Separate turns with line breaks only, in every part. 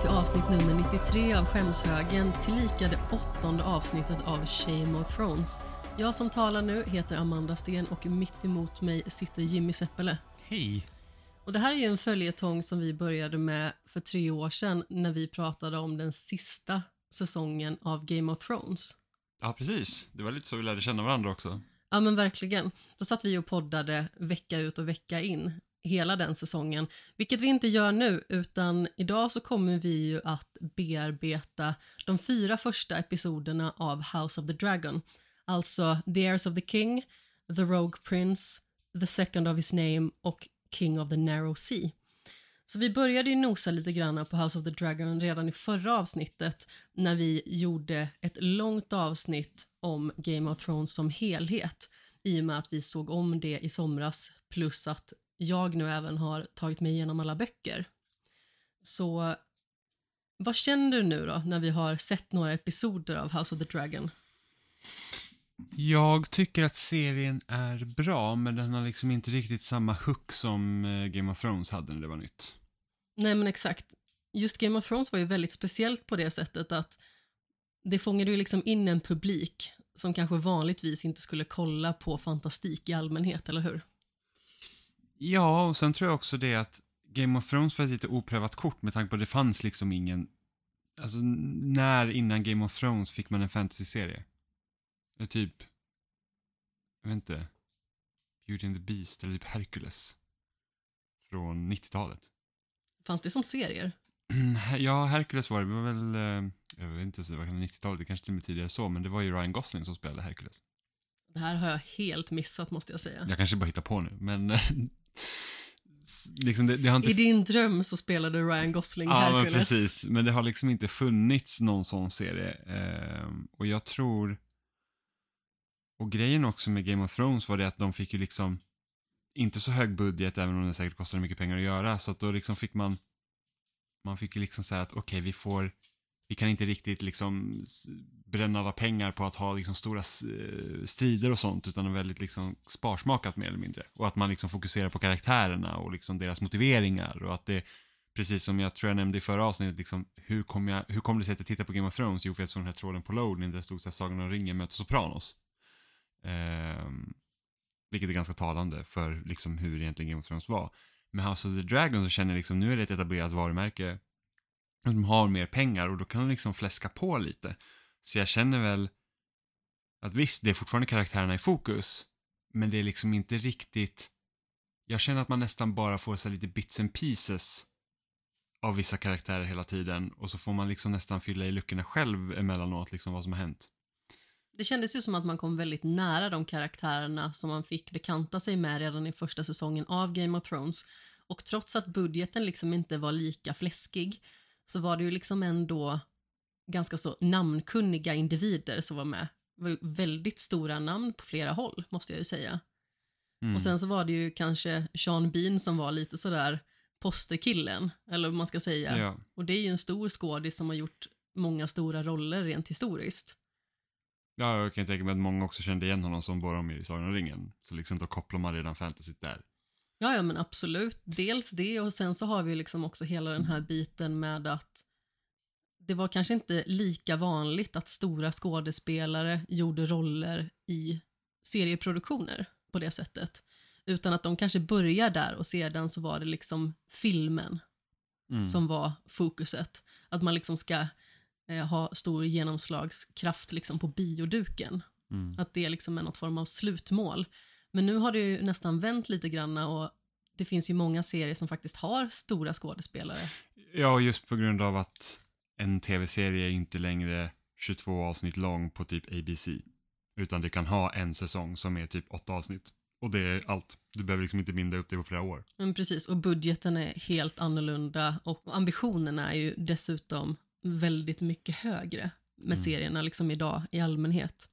till avsnitt nummer 93 av Skämshögen, tillika det åttonde avsnittet av Shame of Thrones. Jag som talar nu heter Amanda Sten och mitt emot mig sitter Jimmy Seppele.
Hej!
Och det här är ju en följetong som vi började med för tre år sedan när vi pratade om den sista säsongen av Game of Thrones.
Ja, precis. Det var lite så vi lärde känna varandra också.
Ja men verkligen. Då satt vi och poddade vecka ut och vecka in hela den säsongen, vilket vi inte gör nu, utan idag så kommer vi ju att bearbeta de fyra första episoderna av House of the Dragon, alltså The Heirs of the King, The Rogue Prince, The Second of His Name och King of the Narrow Sea. Så vi började ju nosa lite grann på House of the Dragon redan i förra avsnittet när vi gjorde ett långt avsnitt om Game of Thrones som helhet i och med att vi såg om det i somras plus att jag nu även har tagit mig igenom alla böcker. Så vad känner du nu då när vi har sett några episoder av House of the Dragon?
Jag tycker att serien är bra, men den har liksom inte riktigt samma hook som eh, Game of Thrones hade när det var nytt.
Nej men exakt. Just Game of Thrones var ju väldigt speciellt på det sättet att det fångade ju liksom in en publik som kanske vanligtvis inte skulle kolla på fantastik i allmänhet, eller hur?
Ja, och sen tror jag också det att Game of Thrones var ett lite oprövat kort med tanke på att det fanns liksom ingen... Alltså, när innan Game of Thrones fick man en fantasy-serie? Typ... Jag vet inte. Beauty and the Beast eller typ Hercules. Från 90-talet.
Fanns det som serier?
Ja, Hercules var det. Det var väl... eh, Jag vet inte, så var kanske 90-talet, det kanske till och med tidigare så, men det var ju Ryan Gosling som spelade Hercules.
Det här har jag helt missat måste jag säga.
Jag kanske bara hittar på nu, men... liksom det, det inte
I din dröm så spelade Ryan Gosling
Ja, men
Hercules.
precis. Men det har liksom inte funnits någon sån serie. Ehm, och jag tror... Och grejen också med Game of Thrones var det att de fick ju liksom inte så hög budget, även om det säkert kostade mycket pengar att göra. Så att då liksom fick man... Man fick ju liksom säga att okej, vi får... Vi kan inte riktigt liksom bränna alla pengar på att ha liksom stora eh, strider och sånt, utan det är väldigt liksom sparsmakat mer eller mindre. Och att man liksom fokuserar på karaktärerna och liksom deras motiveringar och att det precis som jag tror jag nämnde i förra avsnittet, liksom, hur, kom jag, hur kom det sig att jag tittade på Game of Thrones? Jo, för jag såg den här tråden på Loading där det stod så här, Sagan om ringen möter Sopranos. Ehm, vilket är ganska talande för liksom, hur egentligen Game of Thrones var. Med House of the Dragon så känner jag liksom, nu är det ett etablerat varumärke. De har mer pengar och då kan de liksom fläska på lite. Så jag känner väl att visst, det är fortfarande karaktärerna i fokus, men det är liksom inte riktigt... Jag känner att man nästan bara får så här lite bits and pieces av vissa karaktärer hela tiden och så får man liksom nästan fylla i luckorna själv emellanåt, liksom vad som har hänt.
Det kändes ju som att man kom väldigt nära de karaktärerna som man fick bekanta sig med redan i första säsongen av Game of Thrones. Och trots att budgeten liksom inte var lika fläskig så var det ju liksom ändå ganska så namnkunniga individer som var med. Det var ju väldigt stora namn på flera håll, måste jag ju säga.
Mm.
Och sen så var det ju kanske Sean Bean som var lite sådär posterkillen, eller vad man ska säga.
ja.
Och det är ju en stor skådis som har gjort många stora roller rent historiskt.
ja, jag kan tänka mig att många också kände igen honom som Boromir i Sagan om ringen. Så liksom då kopplar man redan fantasyt där.
Ja, ja men absolut. Dels det och sen så har vi liksom också hela den här biten med att det var kanske inte lika vanligt att stora skådespelare gjorde roller i serieproduktioner på det sättet. Utan att de kanske börjar där och sedan så var det liksom filmen
Mm.
som var fokuset. Att man liksom ska eh, ha stor genomslagskraft liksom på bioduken.
Mm.
Att det liksom är något form av slutmål. Men nu har det ju nästan vänt lite grann och det finns ju många serier som faktiskt har stora skådespelare.
Ja, just på grund av att en tv-serie är inte längre 22 avsnitt lång på typ ABC. Utan det kan ha en säsong som är typ åtta avsnitt. Och det är allt. Du behöver liksom inte binda upp det på flera år.
Men precis, och budgeten är helt annorlunda och ambitionerna är ju dessutom väldigt mycket högre med
Mm.
serierna liksom idag i allmänhet.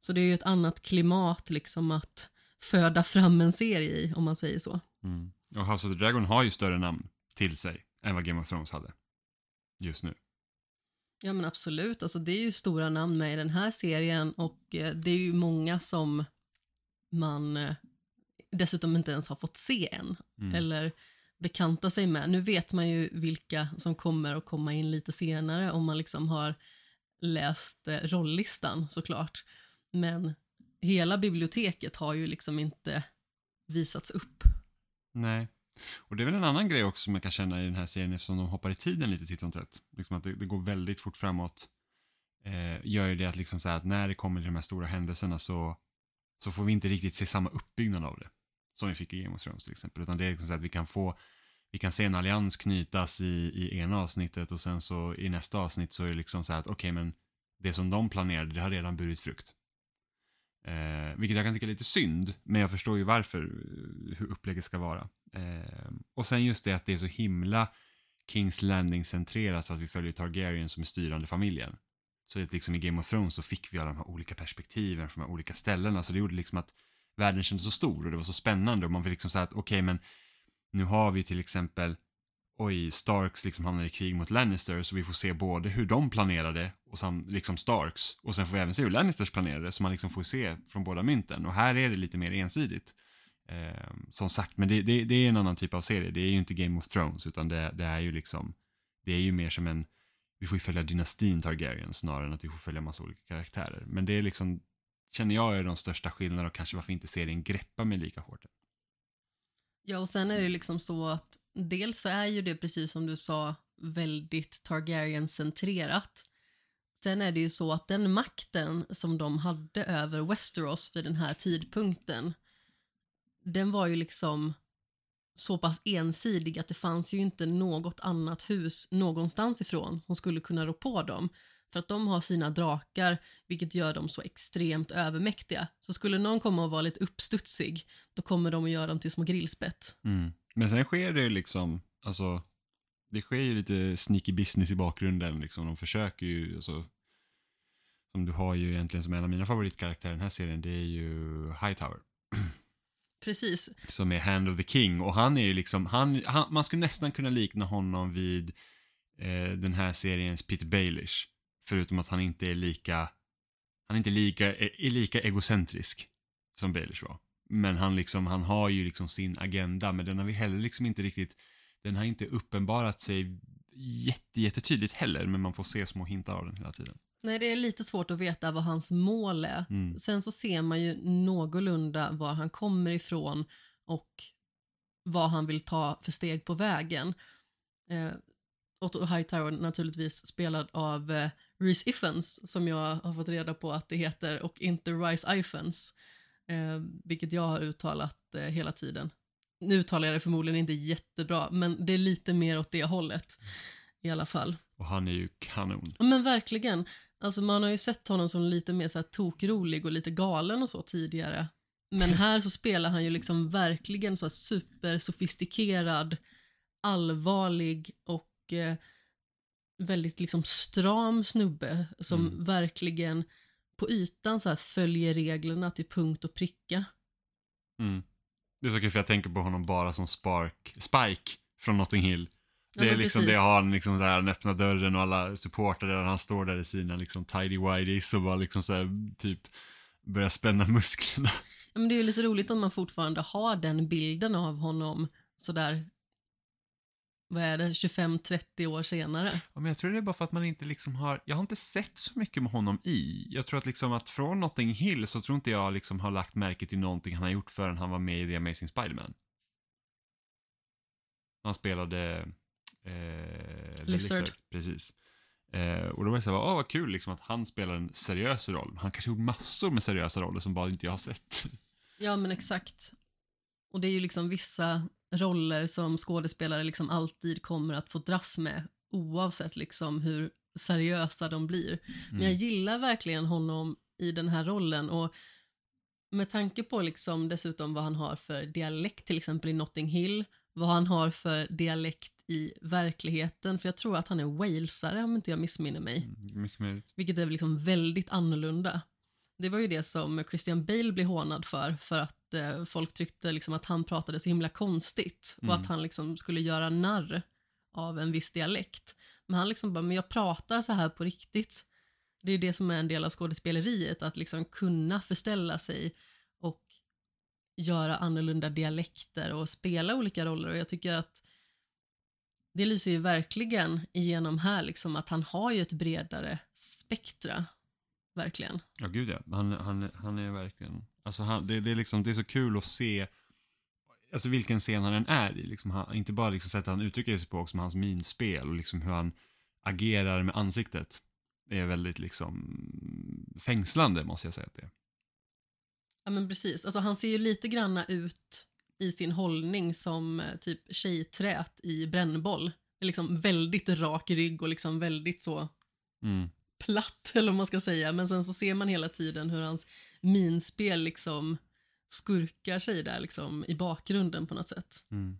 Så det är ju ett annat klimat liksom att föda fram en serie i, om man säger så.
Mm. Och House of the Dragon har ju större namn till sig än vad Game of Thrones hade. Just nu.
Ja men absolut, alltså det är ju stora namn med i den här serien och eh, det är ju många som man eh, dessutom inte ens har fått se än.
Mm.
Eller bekanta sig med. Nu vet man ju vilka som kommer att komma in lite senare om man liksom har läst eh, rolllistan såklart. Men hela biblioteket har ju liksom inte visats upp.
Nej. Och det är väl en annan grej också som jag kan känna i den här serien eftersom de hoppar i tiden lite titt som tätt. Liksom att det, det, går väldigt fort framåt. Eh, gör ju det att, liksom så att när det kommer till de här stora händelserna så, så får vi inte riktigt se samma uppbyggnad av det. Som vi fick i Game of Thrones till exempel. Utan det är liksom så att vi kan få vi kan se en allians knytas i, i ena avsnittet och sen så i nästa avsnitt så är det liksom så här att okej okay, men det som de planerade det har redan burit frukt. Eh, vilket jag kan tycka är lite synd, men jag förstår ju varför, eh, hur upplägget ska vara. Eh, och sen just det att det är så himla Kings Landing-centrerat för att vi följer Targaryen som är styrande familjen. Så att liksom i Game of Thrones så fick vi alla de här olika perspektiven från de här olika ställena, så det gjorde liksom att världen kändes så stor och det var så spännande och man fick liksom säga att okej okay, men nu har vi till exempel oj, Starks liksom hamnar i krig mot Lannister så vi får se både hur de planerade och sen liksom Starks och sen får vi även se hur Lannisters planerade så man liksom får se från båda mynten och här är det lite mer ensidigt. Eh, som sagt, men det, det, det, är en annan typ av serie, det är ju inte Game of Thrones utan det, det, är ju liksom, det är ju mer som en, vi får ju följa dynastin Targaryen snarare än att vi får följa massa olika karaktärer. Men det är liksom, känner jag är de största skillnaderna och kanske varför inte serien greppar mig lika hårt.
Ja, och sen är det liksom så att dels så är ju det precis som du sa väldigt Targaryen-centrerat. Sen är det ju så att den makten som de hade över Westeros vid den här tidpunkten, den var ju liksom så pass ensidig att det fanns ju inte något annat hus någonstans ifrån som skulle kunna rå på dem. För att de har sina drakar, vilket gör dem så extremt övermäktiga. Så skulle någon komma och vara lite uppstudsig, då kommer de att göra dem till små grillspett.
Mm. Men sen sker det liksom, alltså, det sker ju lite sneaky business i bakgrunden. Liksom. De försöker ju, alltså, som du har ju egentligen som en av mina favoritkaraktärer i den här serien, det är ju Hightower.
Precis.
Som är Hand of the King och han är ju liksom, han, han man skulle nästan kunna likna honom vid eh, den här seriens Peter Baelish. Förutom att han inte är lika, han är inte lika, är lika egocentrisk som Baelish var. Men han liksom, han har ju liksom sin agenda, men den har vi heller liksom inte riktigt, den har inte uppenbarat sig jätte, jättetydligt heller, men man får se små hintar av den hela tiden.
Nej, det är lite svårt att veta vad hans mål är. Mm. Sen så ser man ju någorlunda var han kommer ifrån och vad han vill ta för steg på vägen. Eh, Otto Hightower naturligtvis spelad av eh, Reese Iffens som jag har fått reda på att det heter och inte Rice Iphens. Eh, vilket jag har uttalat eh, hela tiden. Nu uttalar jag det förmodligen inte jättebra, men det är lite mer åt det hållet i alla fall.
Och han är ju kanon.
Men verkligen. Alltså man har ju sett honom som lite mer så här tokrolig och lite galen och så tidigare. Men här så spelar han ju liksom verkligen så här supersofistikerad, allvarlig och eh, väldigt liksom stram snubbe som mm. verkligen på ytan så här följer reglerna till punkt och pricka.
Mm. Det är så kul för jag tänker på honom bara som Spark, Spike från Notting Hill. Det ja, är liksom precis. det han liksom där han öppnar dörren och alla supportrar där han står där i sina liksom tidy whities och bara liksom så här, typ börjar spänna musklerna.
Ja, men det är ju lite roligt om man fortfarande har den bilden av honom sådär vad är det, 25-30 år senare.
Ja, men jag tror det är bara för att man inte liksom har, jag har inte sett så mycket med honom i. Jag tror att liksom att från Notting Hill så tror inte jag liksom har lagt märke till någonting han har gjort förrän han var med i The Amazing Spiderman. Han spelade eh, Lizard. Lizard. Precis. Eh, och då var jag såhär, åh vad kul liksom att han spelar en seriös roll. Han kanske gjort massor med seriösa roller som bara inte jag har sett.
Ja men exakt. Och det är ju liksom vissa roller som skådespelare liksom alltid kommer att få dras med oavsett liksom hur seriösa de blir. Mm. Men jag gillar verkligen honom i den här rollen och med tanke på liksom dessutom vad han har för dialekt till exempel i Notting Hill, vad han har för dialekt i verkligheten, för jag tror att han är walesare om inte jag missminner mig.
Mm,
Vilket är liksom väldigt annorlunda. Det var ju det som Christian Bale blev hånad för, för att eh, folk tyckte liksom att han pratade så himla konstigt och mm. att han liksom skulle göra narr av en viss dialekt. Men han liksom bara, men jag pratar så här på riktigt. Det är det som är en del av skådespeleriet, att liksom kunna förställa sig och göra annorlunda dialekter och spela olika roller och jag tycker att det lyser ju verkligen igenom här, liksom att han har ju ett bredare spektra. Verkligen.
Ja, gud ja. Han, han, han är verkligen... Alltså han, det, det, är liksom, det är så kul att se alltså vilken scen han än är i. Liksom han, inte bara liksom sättet han uttrycker sig på, också med hans minspel och liksom hur han agerar med ansiktet. Det är väldigt liksom fängslande, måste jag säga att det är.
Ja, men precis. Alltså, han ser ju lite granna ut i sin hållning som eh, typ tjejträt i brännboll. Liksom väldigt rak rygg och liksom väldigt så
Mm
platt, eller vad man ska säga. Men sen så ser man hela tiden hur hans minspel liksom skurkar sig där liksom i bakgrunden på något sätt.
Mm.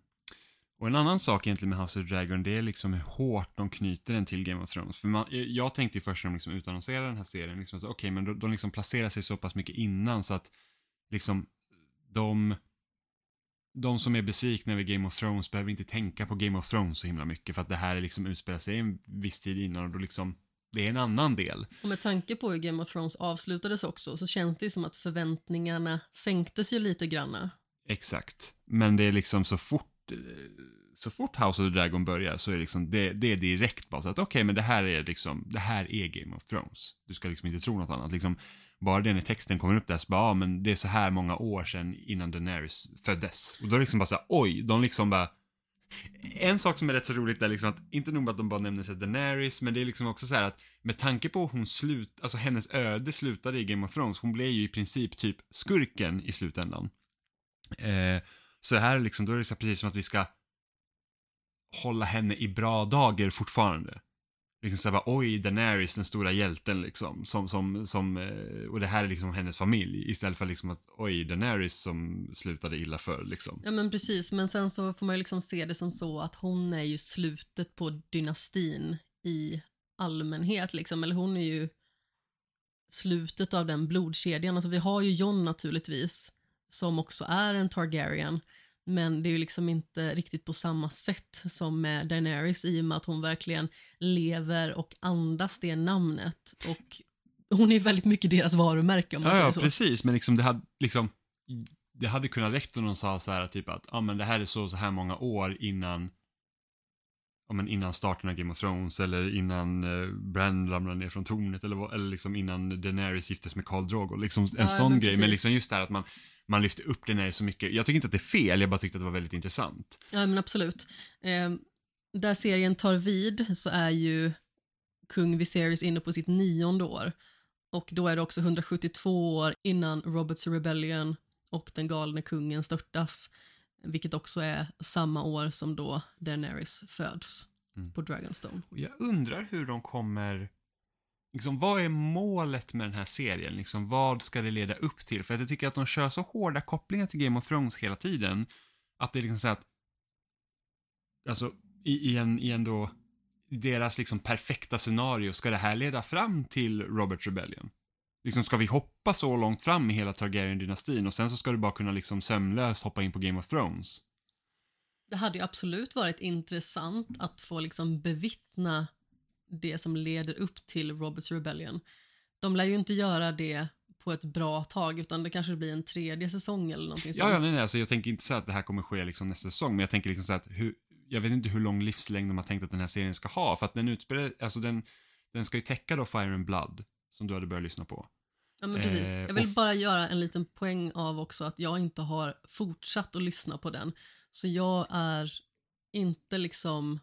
Och en annan sak egentligen med House of Dragon, det är liksom hur hårt de knyter den till Game of Thrones. För man, jag tänkte ju först när de liksom utannonserade den här serien, liksom, okej, okay, men de, de liksom placerar sig så pass mycket innan så att liksom de, de som är besvikna över Game of Thrones behöver inte tänka på Game of Thrones så himla mycket för att det här är liksom utspelar sig en viss tid innan och då liksom det är en annan del.
Och med tanke på hur Game of Thrones avslutades också så känns det som att förväntningarna sänktes ju lite granna.
Exakt. Men det är liksom så fort, så fort House of the Dragon börjar så är det liksom, det, det är direkt bara så att okej, okay, men det här är liksom, det här är Game of Thrones. Du ska liksom inte tro något annat. Liksom, bara det när texten kommer upp där så bara, ja men det är så här många år sedan innan Daenerys föddes. Och då är det liksom bara så här, oj, de liksom bara, en sak som är rätt så roligt är liksom att, inte nog med att de bara nämner sig Daenerys, men det är liksom också så här att med tanke på hon slut, alltså hennes öde slutade i Game of Thrones, hon blev ju i princip typ skurken i slutändan. Eh, så här liksom, då är det så precis som att vi ska hålla henne i bra dagar fortfarande. Liksom såhär, oj, Daenerys, den stora hjälten liksom, som, som, som, eh, och det här är liksom hennes familj, istället för liksom att, oj, Daenerys som slutade illa för liksom.
Ja men precis, men sen så får man ju liksom se det som så att hon är ju slutet på dynastin i allmänhet liksom, eller hon är ju slutet av den blodkedjan. Alltså vi har ju Jon naturligtvis, som också är en Targaryen, men det är ju liksom inte riktigt på samma sätt som med Daenerys i och med att hon verkligen lever och andas det namnet. Och hon är väldigt mycket deras varumärke om man
ja,
säger
ja,
så.
precis, men liksom det hade, liksom, det hade kunnat räcka om de sa så här typ att, ja ah, men det här är så, så här många år innan ja, men innan starten av Game of Thrones eller innan eh, Bran ramlade ner från tornet eller, vad- eller liksom innan Daenerys giftes med Khal Drogo. Liksom en
Ja,
sån
men
grej. Men
precis.
liksom just det här att man, man lyfter upp Daenerys så mycket. Jag tycker inte att det är fel, jag bara tyckte att det var väldigt intressant.
Ja, men absolut. Eh, där serien tar vid så är ju kung Viserys inne på sitt nionde år. Och då är det också 172 år innan Roberts Rebellion och den galne kungen störtas. Vilket också är samma år som då Daenerys föds
Mm.
på Dragonstone.
Och jag undrar hur de kommer... Liksom, vad är målet med den här serien? Liksom, vad ska det leda upp till? För att jag tycker att de kör så hårda kopplingar till Game of Thrones hela tiden. Att det är liksom så att... Alltså, i, i en, i en då... i deras liksom perfekta scenario, ska det här leda fram till Robert Rebellion? Liksom, ska vi hoppa så långt fram i hela Targaryen-dynastin och sen så ska du bara kunna liksom sömlöst hoppa in på Game of Thrones?
Det hade ju absolut varit intressant att få liksom bevittna det som leder upp till Roberts Rebellion. De lär ju inte göra det på ett bra tag utan det kanske blir en tredje säsong eller någonting
Ja, ja,
sånt.
nej, nej, alltså jag tänker inte säga att det här kommer ske liksom nästa säsong, men jag tänker liksom så att hur, jag vet inte hur lång livslängd de har tänkt att den här serien ska ha, för att den utspelar, alltså den, den ska ju täcka då Fire and Blood, som du hade börjat lyssna på.
Ja, men precis.
Eh,
Jag vill bara göra en liten poäng av också att jag inte har fortsatt att lyssna på den. Så jag är inte liksom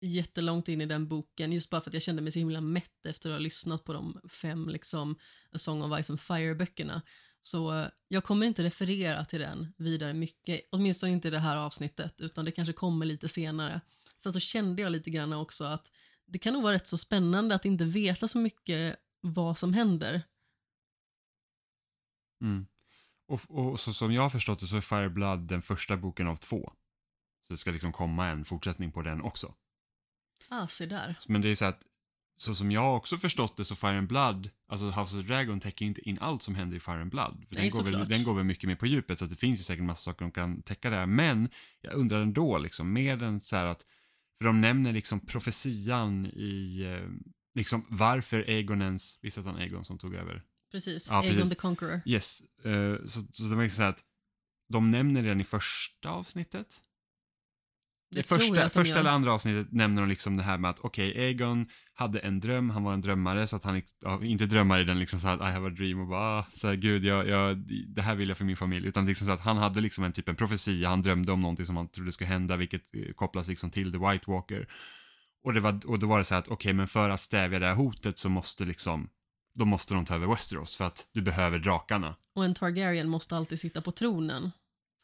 jättelångt in i den boken just bara för att jag kände mig så himla mätt efter att ha lyssnat på de fem liksom A Song of Ice and Fire-böckerna. Så eh, jag kommer inte referera till den vidare mycket, åtminstone inte i det här avsnittet, utan det kanske kommer lite senare. Sen så kände jag lite grann också att det kan nog vara rätt så spännande att inte veta så mycket vad som händer.
Mm. Och, och så som jag har förstått det så är Fire and Blood den första boken av två. Så det ska liksom komma en fortsättning på den också.
Ah, se där.
Men det är så att, så som jag också förstått det så Fire and Blood, alltså House of the Dragon täcker ju inte in allt som händer i Fire and Blood. För
Nej,
den, går väl, den går väl mycket mer på djupet så att det finns ju säkert massa saker de kan täcka där. Men jag undrar ändå liksom, med en så här att, för de nämner liksom profetian i, eh, liksom varför Aegon ens, visst att han Aegon som tog över?
Precis.
Ja,
Aegon
precis.
the Conqueror.
Yes, eh, så, så det var liksom så här att de nämner den i första avsnittet.
Det jag
första,
de
första
gör.
eller andra avsnittet nämner de liksom det här med att okej, Aegon hade en dröm, han var en drömmare, så att han, ja, inte drömmare i den liksom så att I have a dream och bara, ah, så här, gud, jag, jag, det här vill jag för min familj, utan liksom så att han hade liksom en typ en profetia, han drömde om någonting som han trodde skulle hända, vilket eh, kopplas liksom till The White Walker. Och, det var, och då var det så här att, okej, men för att stävja det här hotet så måste liksom, då måste de ta över Westeros, för att du behöver drakarna.
Och en Targaryen måste alltid sitta på tronen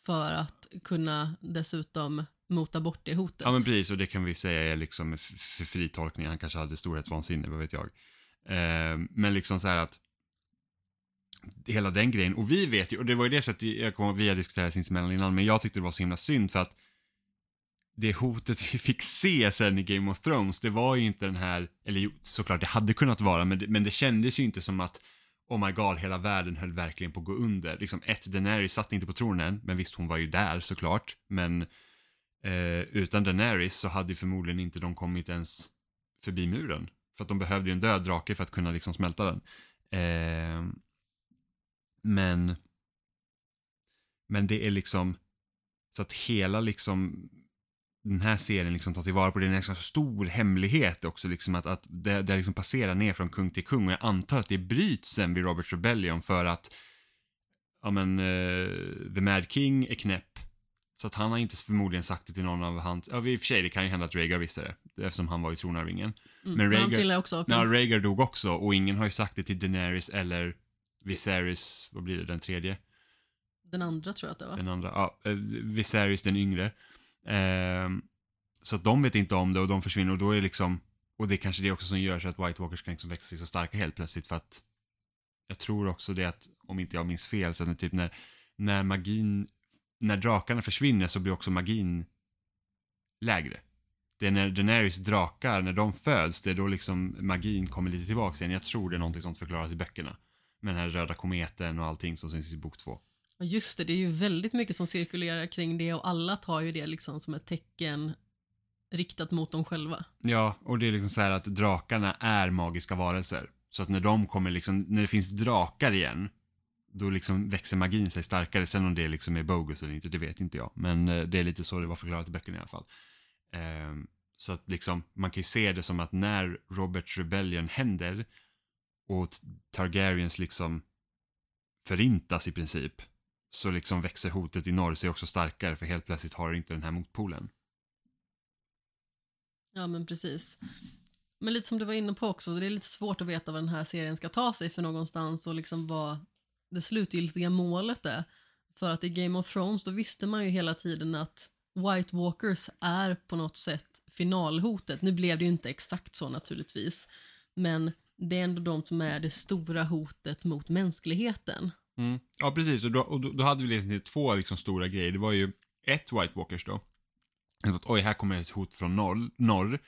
för att kunna dessutom mota bort det hotet.
Ja men precis, och det kan vi säga är liksom för fritolkning, han kanske hade storhetsvansinne, vad vet jag. Eh, men liksom så här att hela den grejen, och vi vet ju, och det var ju det sättet, jag ihåg, vi har diskuterat sinsemellan innan, men jag tyckte det var så himla synd för att det hotet vi fick se sen i Game of Thrones, det var ju inte den här, eller jo, såklart det hade kunnat vara, men det, men det kändes ju inte som att Oh my god, hela världen höll verkligen på att gå under. Liksom, ett, Daenerys satt inte på tronen, men visst, hon var ju där såklart. Men eh, utan Daenerys så hade ju förmodligen inte de kommit ens förbi muren. För att de behövde ju en död drake för att kunna liksom smälta den. Eh, men, men det är liksom, så att hela liksom den här serien liksom tar tillvara på det. Det är en ganska stor hemlighet också, liksom att, att det, det liksom passerar ner från kung till kung och jag antar att det bryts sen vid Roberts Rebellion för att ja men, uh, The Mad King är knäpp. Så att han har inte förmodligen sagt det till någon av hans, ja i och för sig det kan ju hända att Rhaegar visste det, eftersom han var ju tronarvingen.
mm.
men Rhaegar-
också av.
Ja, Rhaegar dog också och ingen har ju sagt det till Daenerys eller Viserys, vad blir det, den tredje?
Den andra tror jag att det var.
Den andra, ja, eh, Viserys den yngre. Eh, så att de vet inte om det och de försvinner och då är det liksom, och det är kanske det också som gör så att White Walkers kan liksom växa sig så starka helt plötsligt för att jag tror också det att, om inte jag minns fel, så att typ när, när magin, när drakarna försvinner så blir också magin lägre. Det är när Daenerys drakar, när de föds, det är då liksom magin kommer lite tillbaka igen. Jag tror det är någonting sånt förklaras i böckerna. Med den här röda kometen och allting som syns i bok två.
Just det, det är ju väldigt mycket som cirkulerar kring det och alla tar ju det liksom som ett tecken riktat mot dem själva.
Ja, och det är liksom så här att drakarna är magiska varelser. Så att när de kommer liksom, när det finns drakar igen, då liksom växer magin sig starkare. Sen om det liksom är bogus eller inte, det vet inte jag. Men eh, det är lite så det var förklarat i böckerna i alla fall. Ehm, så att liksom, man kan ju se det som att när Roberts Rebellion händer och Targaryens liksom förintas i princip, så liksom växer hotet i norr sig också starkare för helt plötsligt har du inte den här motpolen.
Ja, men precis. Men lite som du var inne på också, det är lite svårt att veta vad den här serien ska ta sig för någonstans och liksom vad det slutgiltiga målet är. För att i Game of Thrones då visste man ju hela tiden att White Walkers är på något sätt finalhotet. Nu blev det ju inte exakt så naturligtvis, men det är ändå de som är det stora hotet mot mänskligheten.
Mm. Ja, precis. Och då, och då, hade vi liksom två liksom stora grejer. Det var ju ett White Walkers då. Att, Oj, här kommer ett hot från norr, norr.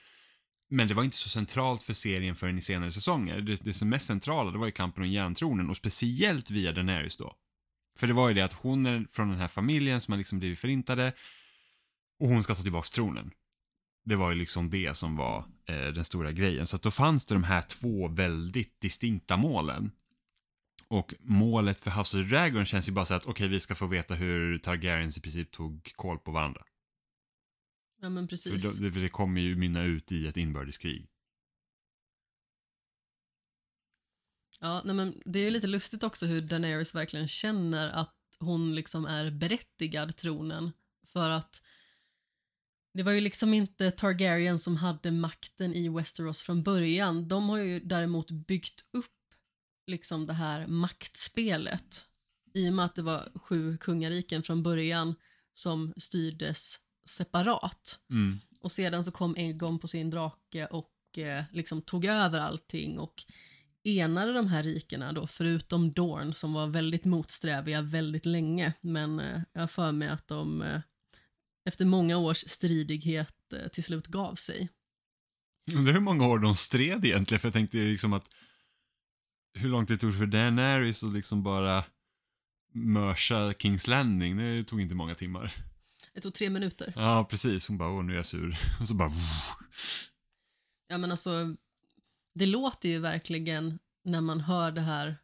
Men det var inte så centralt för serien förrän i senare säsonger. Det, det som mest centrala, det var ju kampen om järntronen och speciellt via Daenerys då. För det var ju det att hon är från den här familjen som har liksom blivit förintade och hon ska ta tillbaka tronen. Det var ju liksom det som var eh, den stora grejen. Så att då fanns det de här två väldigt distinkta målen. Och målet för House of the Dragon känns ju bara så att okej, vi ska få veta hur Targaryens i princip tog koll på varandra.
Ja, men
För
precis.
det, det kommer ju mynna ut i ett inbördeskrig.
Ja, nej men det är ju lite lustigt också hur Daenerys verkligen känner att hon liksom är berättigad tronen. För att det var ju liksom inte Targaryen som hade makten i Westeros från början. De har ju däremot byggt upp liksom det här maktspelet. I och med att det var sju kungariken från början som styrdes separat.
Mm.
Och sedan så kom Egon på sin drake och eh, liksom tog över allting och enade de här rikena då, förutom Dorn som var väldigt motsträviga väldigt länge. Men eh, jag har för mig att de eh, efter många års stridighet eh, till slut gav sig.
Undrar hur många år de stred egentligen, för jag tänkte liksom att hur långt det tog för Daenerys att liksom bara mörsa Kings Landing, det tog inte många timmar.
Det tog tre minuter.
Ja, precis. Hon bara, åh nu är jag sur. Och så bara,
Ja men alltså, det låter ju verkligen när man hör det här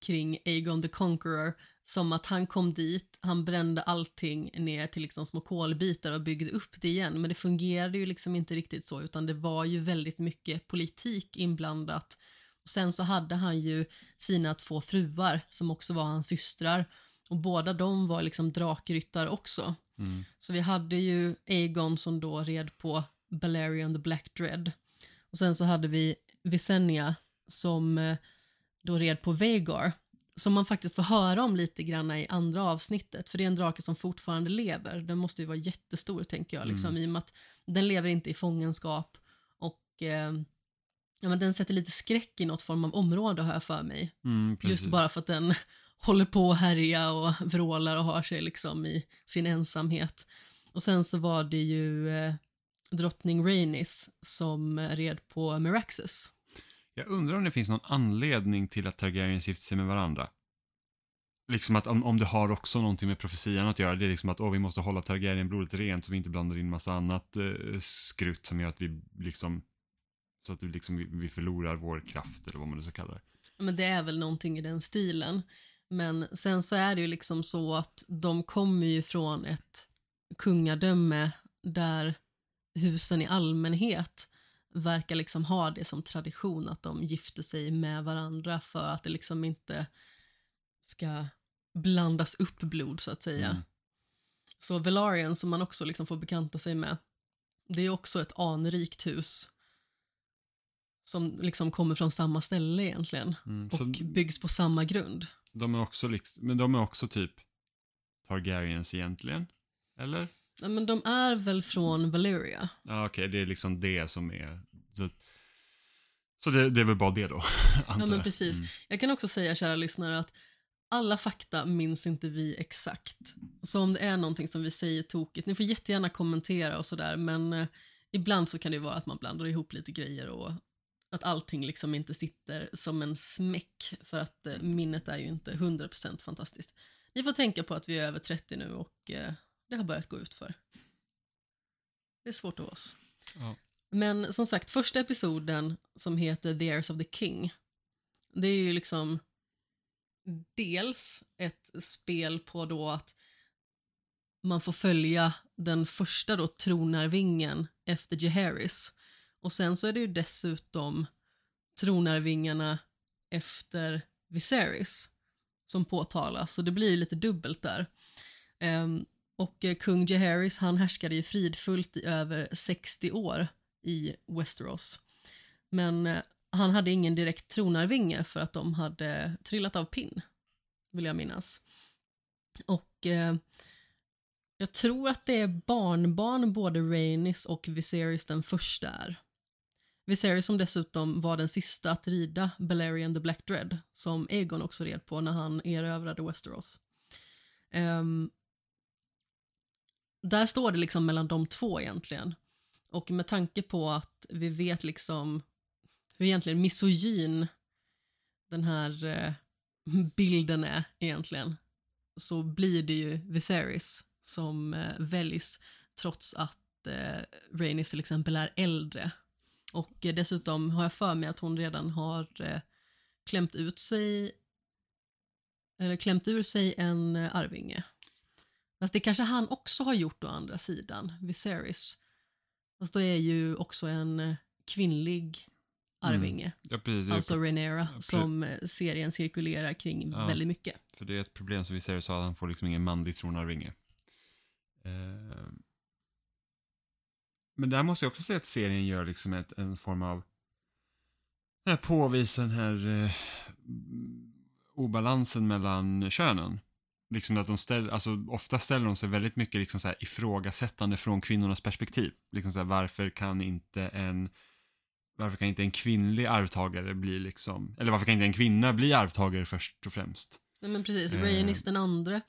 kring Aegon the Conqueror som att han kom dit, han brände allting ner till liksom små kolbitar och byggde upp det igen. Men det fungerade ju liksom inte riktigt så, utan det var ju väldigt mycket politik inblandat. Sen så hade han ju sina två fruar som också var hans systrar. Och båda de var liksom drakryttare också.
Mm.
Så vi hade ju Aegon som då red på Balerion the Black Dread. Och sen så hade vi Visenya som eh, då red på Vagar. Som man faktiskt får höra om lite grann i andra avsnittet. För det är en drake som fortfarande lever. Den måste ju vara jättestor tänker jag. Liksom,
Mm.
I och med att den lever inte i fångenskap. Och eh, ja, men den sätter lite skräck i något form av område har jag för mig.
Mm.
Just bara för att den håller på att härja och vrålar och har sig liksom i sin ensamhet. Och sen så var det ju eh, drottning Rhaenys som red på Meraxes.
Jag undrar om det finns någon anledning till att Targaryens gifter sig med varandra. Liksom att om, om det har också någonting med profetian att göra, det är liksom att åh, vi måste hålla Targaryen-blodet rent så vi inte blandar in massa annat eh, skrutt som gör att vi liksom, så att vi, liksom, vi, förlorar vår kraft eller vad man nu ska kalla det.
Men det är väl någonting i den stilen. Men sen så är det ju liksom så att de kommer ju från ett kungadöme där husen i allmänhet verkar liksom ha det som tradition att de gifter sig med varandra för att det liksom inte ska blandas upp blod så att säga.
Mm.
Så Velaryon som man också liksom får bekanta sig med, det är också ett anrikt hus som liksom kommer från samma ställe egentligen
Mm.
och byggs på samma grund.
de är också liksom, men de är också typ Targaryens egentligen? Eller?
Ja, men de är väl från Valyria?
Ja, okej, det är liksom det som är, så, så det, det är väl bara det då, antar
Ja, men precis.
Mm.
Jag kan också säga, kära lyssnare, att alla fakta minns inte vi exakt. Så om det är någonting som vi säger tokigt, ni får jättegärna kommentera och sådär, men eh, ibland så kan det ju vara att man blandar ihop lite grejer och att allting liksom inte sitter som en smäck, för att eh, minnet är ju inte 100% fantastiskt. Ni får tänka på att vi är över 30 nu och eh, det har börjat gå ut för. Det är svårt av oss.
Ja.
Men som sagt, första episoden som heter The Heirs of the King, det är ju liksom dels ett spel på då att man får följa den första då tronarvingen efter Jaehaerys. Och sen så är det ju dessutom tronarvingarna efter Viserys som påtalas, så det blir ju lite dubbelt där. Um, och eh, kung Jaehaerys han härskade ju fridfullt i över 60 år i Westeros. Men eh, han hade ingen direkt tronarvinge för att de hade trillat av pinn, vill jag minnas. Och eh, jag tror att det är barnbarn både Rhaenys och Viserys den första är. Viserys som dessutom var den sista att rida Balerion the Black Dread, som Aegon också red på när han erövrade Westeros. Um, där står det liksom mellan de två egentligen. Och med tanke på att vi vet liksom hur egentligen misogyn den här eh, bilden är egentligen så blir det ju Viserys som eh, väljs trots att eh, Rhaenys till exempel är äldre. Och dessutom har jag för mig att hon redan har eh, klämt ut sig eller klämt ur sig en eh, arvinge. Fast det kanske han också har gjort å andra sidan, Viserys. Fast då är ju också en eh, kvinnlig arvinge,
Ja, precis.
Alltså
precis.
som serien cirkulerar kring väldigt mycket.
För det är ett problem som vi ser så att han får liksom ingen manlig tronarvinge. Eh, men där måste jag också säga att serien gör liksom ett, en form av påvisar den här eh, obalansen mellan könen. Liksom att de ställer, alltså ofta ställer de sig väldigt mycket liksom så här ifrågasättande från kvinnornas perspektiv. Liksom så här, varför kan inte en varför kan inte en kvinnlig arvtagare bli liksom, eller varför kan inte en kvinna bli arvtagare först och främst?
Nej men precis,
Eh.
Rhaenys den andre,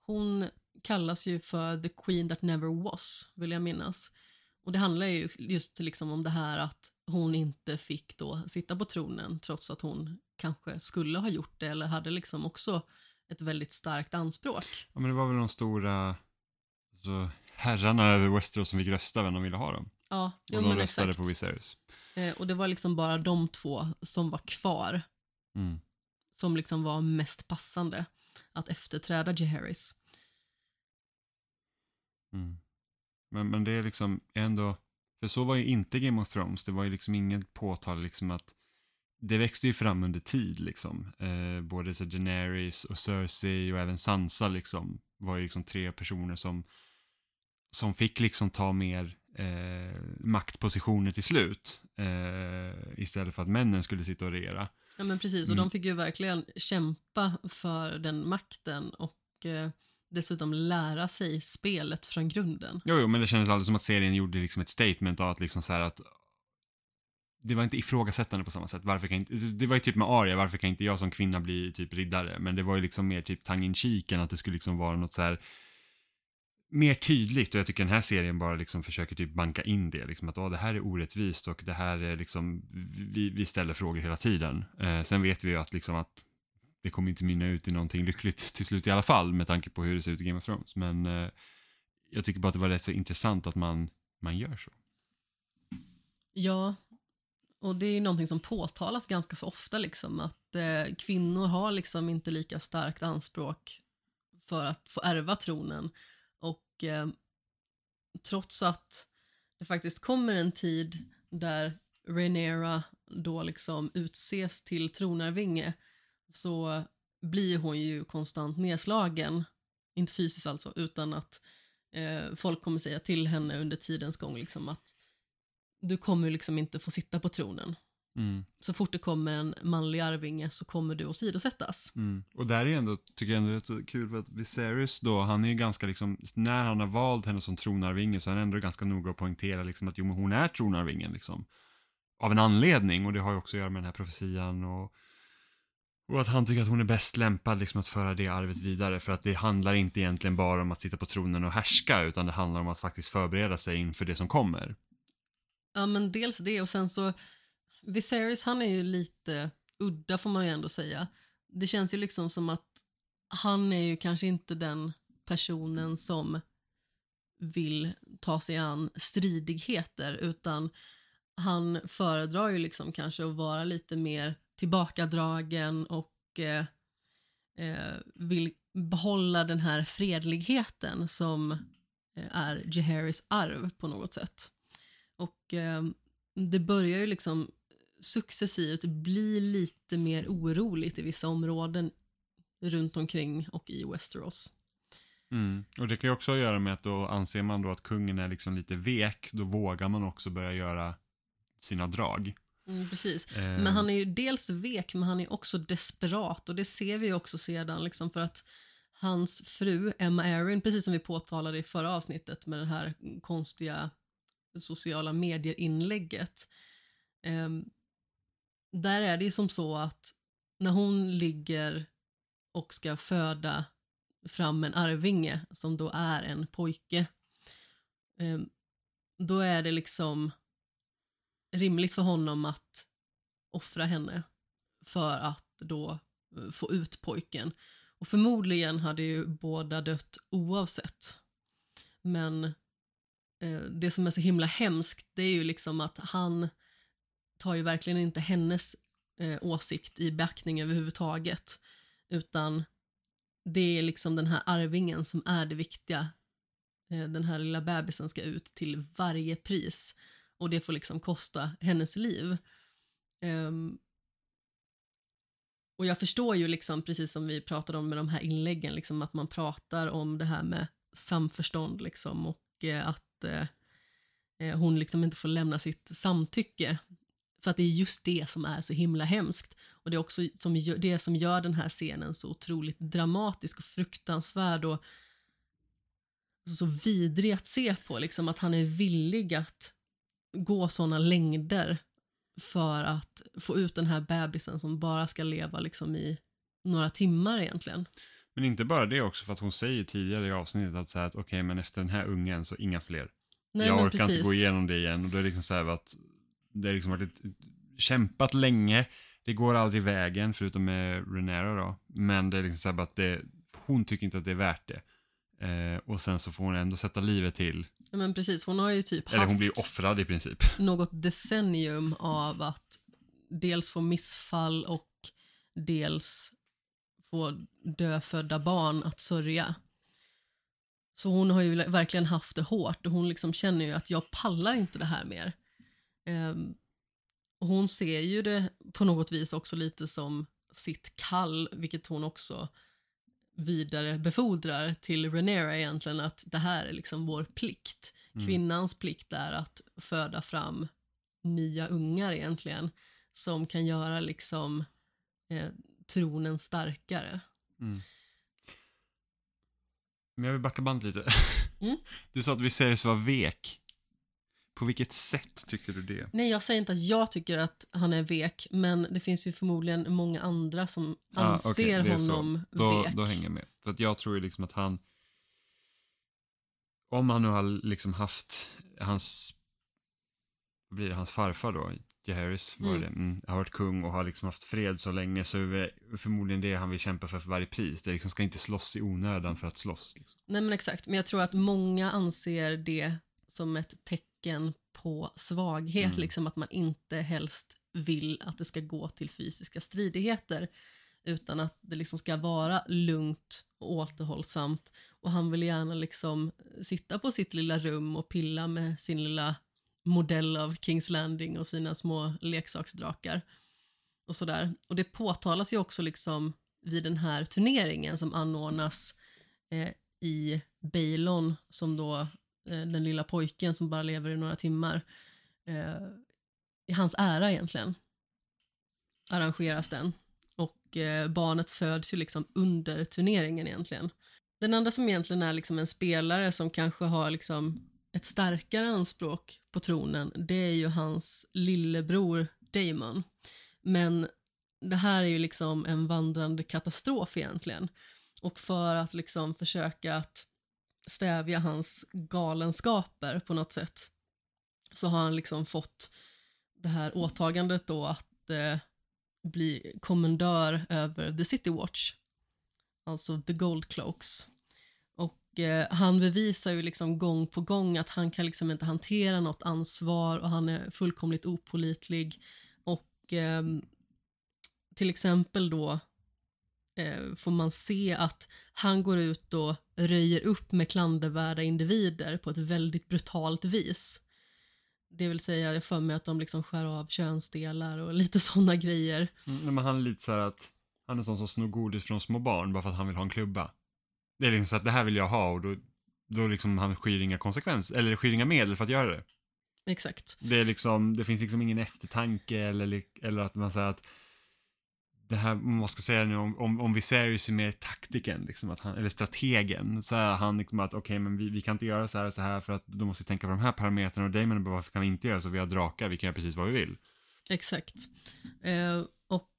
hon kallas ju för the queen that never was, vill jag minnas. Och det handlar ju just liksom om det här att hon inte fick då sitta på tronen trots att hon kanske skulle ha gjort det eller hade liksom också ett väldigt starkt anspråk.
Ja, men det var väl de stora alltså, herrarna över Westeros som fick rösta vem de ville ha dem.
Ja, jo
Och de
men
röstade
exakt.
på Viserys.
Eh, och det var liksom bara de två som var kvar
Mm.
som liksom var mest passande. att efterträda Jaehaerys.
Mm. Men, men det är liksom ändå, för så var ju inte Game of Thrones, det var ju liksom inget påtal liksom att det växte ju fram under tid liksom. Eh, både så Daenerys och Cersei och även Sansa liksom var ju liksom tre personer som som fick liksom ta mer eh, maktpositioner till slut eh, istället för att männen skulle sitta och regera.
Ja men precis, och
Mm.
de fick ju verkligen kämpa för den makten och eh, dessutom lära sig spelet från grunden.
Jo, jo, men det kändes aldrig som att serien gjorde liksom ett statement av att liksom så här att det var inte ifrågasättande på samma sätt. Varför kan inte, det var ju typ med Arya, varför kan inte jag som kvinna bli typ riddare? Men det var ju liksom mer typ tang in cheek än att det skulle liksom vara något så här mer tydligt och jag tycker den här serien bara liksom försöker typ banka in det. Liksom att det här är orättvist och det här är liksom, vi, vi ställer frågor hela tiden. Eh, sen vet vi ju att liksom att det kommer inte mynna ut i någonting lyckligt till slut i alla fall med tanke på hur det ser ut i Game of Thrones. Men eh, jag tycker bara att det var rätt så intressant att man, man gör så.
Ja, och det är ju någonting som påtalas ganska så ofta liksom att eh, kvinnor har liksom inte lika starkt anspråk för att få ärva tronen och eh, trots att det faktiskt kommer en tid där Rhaenyra då liksom utses till tronarvinge så blir hon ju konstant nedslagen, inte fysiskt alltså, utan att eh, folk kommer säga till henne under tidens gång liksom att du kommer liksom inte få sitta på tronen.
Mm.
Så fort det kommer en manlig arvinge så kommer du åsidosättas.
Mm. Och där är ändå, tycker jag ändå rätt så kul för att Viserys då, han är ju ganska liksom, när han har valt henne som tronarvinge så är han ändå ganska noga att poängtera liksom att jo men hon är tronarvingen liksom. Av en anledning och det har ju också att göra med den här profetian och och att han tycker att hon är bäst lämpad liksom att föra det arvet vidare för att det handlar inte egentligen bara om att sitta på tronen och härska utan det handlar om att faktiskt förbereda sig inför det som kommer.
Ja men dels det och sen så Viserys han är ju lite udda får man ju ändå säga. Det känns ju liksom som att han är ju kanske inte den personen som vill ta sig an stridigheter utan han föredrar ju liksom kanske att vara lite mer tillbakadragen och eh, eh, vill behålla den här fredligheten som eh, är Jaehaerys arv på något sätt. Och eh, det börjar ju liksom successivt bli lite mer oroligt i vissa områden runt omkring och i Westeros.
Mm. Och det kan ju också ha att göra med att då anser man då att kungen är liksom lite vek, då vågar man också börja göra sina drag.
Mm, precis.
Eh,
Men han är ju dels vek, men han är också desperat och det ser vi ju också sedan liksom för att hans fru Emma Erin, precis som vi påtalade i förra avsnittet med det här konstiga sociala medier-inlägget. ehm, där är det ju som så att när hon ligger och ska föda fram en arvinge som då är en pojke, ehm, då är det liksom rimligt för honom att offra henne för att då eh, få ut pojken. Och förmodligen hade ju båda dött oavsett. Men eh, det som är så himla hemskt det är ju liksom att han tar ju verkligen inte hennes eh, åsikt i beaktning överhuvudtaget. Utan det är liksom den här arvingen som är det viktiga. Eh, den här lilla bebisen ska ut till varje pris och det får liksom kosta hennes liv. Um, och jag förstår ju liksom, precis som vi pratade om med de här inläggen, liksom att man pratar om det här med samförstånd liksom och eh, att eh, eh, hon liksom inte får lämna sitt samtycke. För att det är just det som är så himla hemskt. Och det är också som gör, det som gör den här scenen så otroligt dramatisk och fruktansvärd och så vidrig att se på. Liksom att han är villig att gå såna längder för att få ut den här bebisen som bara ska leva liksom i några timmar egentligen.
Men inte bara det också, för att hon säger tidigare i avsnittet att så här att okej, men efter den här ungen så inga fler.
Nej,
jag orkar inte gå igenom det igen och då är det liksom så här att det har liksom varit ett, kämpat länge, det går aldrig vägen förutom med Renera då, men det är liksom så här att det, hon tycker inte att det är värt det. Eh, och sen så får hon ändå sätta livet till,
men precis, hon har ju typ
eller
haft
hon blir offrad i princip.
något decennium av att dels få missfall och dels få dödfödda barn att sörja. Så hon har ju verkligen haft det hårt och hon liksom känner ju att jag pallar inte det här mer. Um, och hon ser ju det på något vis också lite som sitt kall, vilket hon också vidare befordrar till Renera egentligen att det här är liksom vår plikt. Mm. Kvinnans plikt är att föda fram nya ungar egentligen som kan göra liksom eh, tronen starkare. Mm.
Men jag vill backa band lite. Mm. Du sa att Viserys var vek. På vilket sätt tycker du det?
Nej, jag säger inte att jag tycker att han är vek, men det finns ju förmodligen många andra som ah, anser okay, honom
då,
vek.
Då hänger jag med. För att jag tror ju liksom att han, om han nu har liksom haft hans, blir det, hans farfar då, Jaehaerys var mm. det, mm, har varit kung och har liksom haft fred så länge så är det förmodligen det han vill kämpa för för varje pris. Det liksom ska inte slåss i onödan för att slåss. Liksom.
Nej men exakt, men jag tror att många anser det som ett tecken på svaghet, mm. liksom att man inte helst vill att det ska gå till fysiska stridigheter utan att det liksom ska vara lugnt och återhållsamt och han vill gärna liksom sitta på sitt lilla rum och pilla med sin lilla modell av Kings Landing och sina små leksaksdrakar och sådär. Och det påtalas ju också liksom vid den här turneringen som anordnas eh, i Bailon som då Eh, den lilla pojken som bara lever i några timmar eh, i hans ära egentligen arrangeras den och eh, barnet föds ju liksom under turneringen egentligen. Den andra som egentligen är liksom en spelare som kanske har liksom ett starkare anspråk på tronen, det är ju hans lillebror Damon. Men det här är ju liksom en vandrande katastrof egentligen. Och för att liksom försöka att stävja hans galenskaper på något sätt så har han liksom fått det här åtagandet då att eh, bli kommendör över The City Watch, alltså The Gold Cloaks. Och eh, han bevisar ju liksom gång på gång att han kan liksom inte hantera något ansvar och han är fullkomligt opolitlig. Och eh, till exempel då eh, får man se att han går ut och röjer upp med klandervärda individer på ett väldigt brutalt vis. Det vill säga, jag för mig att de liksom skär av könsdelar och lite sådana grejer.
Mm, men han är lite så här att han är sån som snor godis från små barn bara för att han vill ha en klubba. Det är liksom så att det här vill jag ha och då, då liksom han skyr inga konsekvenser, eller skyr inga medel för att göra det.
Exakt.
Det är liksom, det finns liksom ingen eftertanke eller, eller att man säger att det här, man ska säga nu om, om, om Viserys är mer taktiken, liksom, att han, eller strategen, så är han liksom att okej, okay, men vi, vi kan inte göra så här och så här för att då måste vi tänka på de här parametrarna och Damon bara, varför kan vi inte göra så? Vi har drakar, vi kan göra precis vad vi vill.
Exakt. Eh, och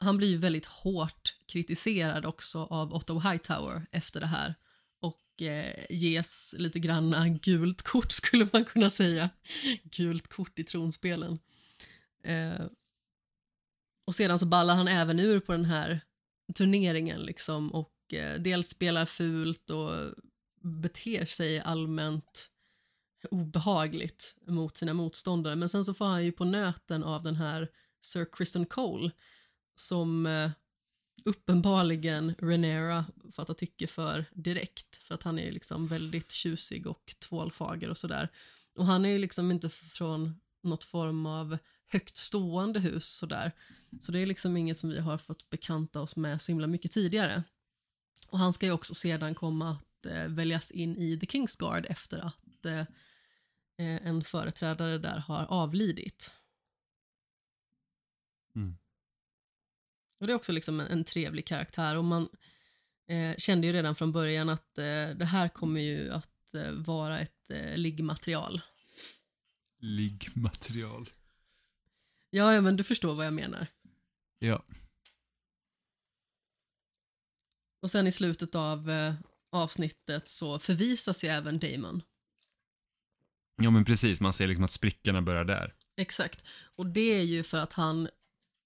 han blir ju väldigt hårt kritiserad också av Otto Hightower efter det här och eh, ges lite granna gult kort skulle man kunna säga. Gult kort i tronspelen. Eh, och sedan så ballar han även ur på den här turneringen liksom och eh, dels spelar fult och beter sig allmänt obehagligt mot sina motståndare. Men sen så får han ju på nöten av den här Sir Kristen Cole som eh, uppenbarligen Renera fattar tycke för direkt för att han är liksom väldigt tjusig och tvålfager och sådär. Och han är ju liksom inte från något form av högt stående hus sådär. Så det är liksom inget som vi har fått bekanta oss med så himla mycket tidigare. Och han ska ju också sedan komma att eh, väljas in i The King's Guard efter att eh, eh en företrädare där har avlidit. Mm. Och det är också liksom en, en trevlig karaktär och man eh, kände ju redan från början att eh, det här kommer ju att eh, vara ett eh, liggmaterial.
Liggmaterial.
Ja, ja, men du förstår vad jag menar.
Ja.
Och sen i slutet av eh, avsnittet så förvisas ju även Damon.
Ja, men precis. Man ser liksom att sprickorna börjar där.
Exakt. Och det är ju för att han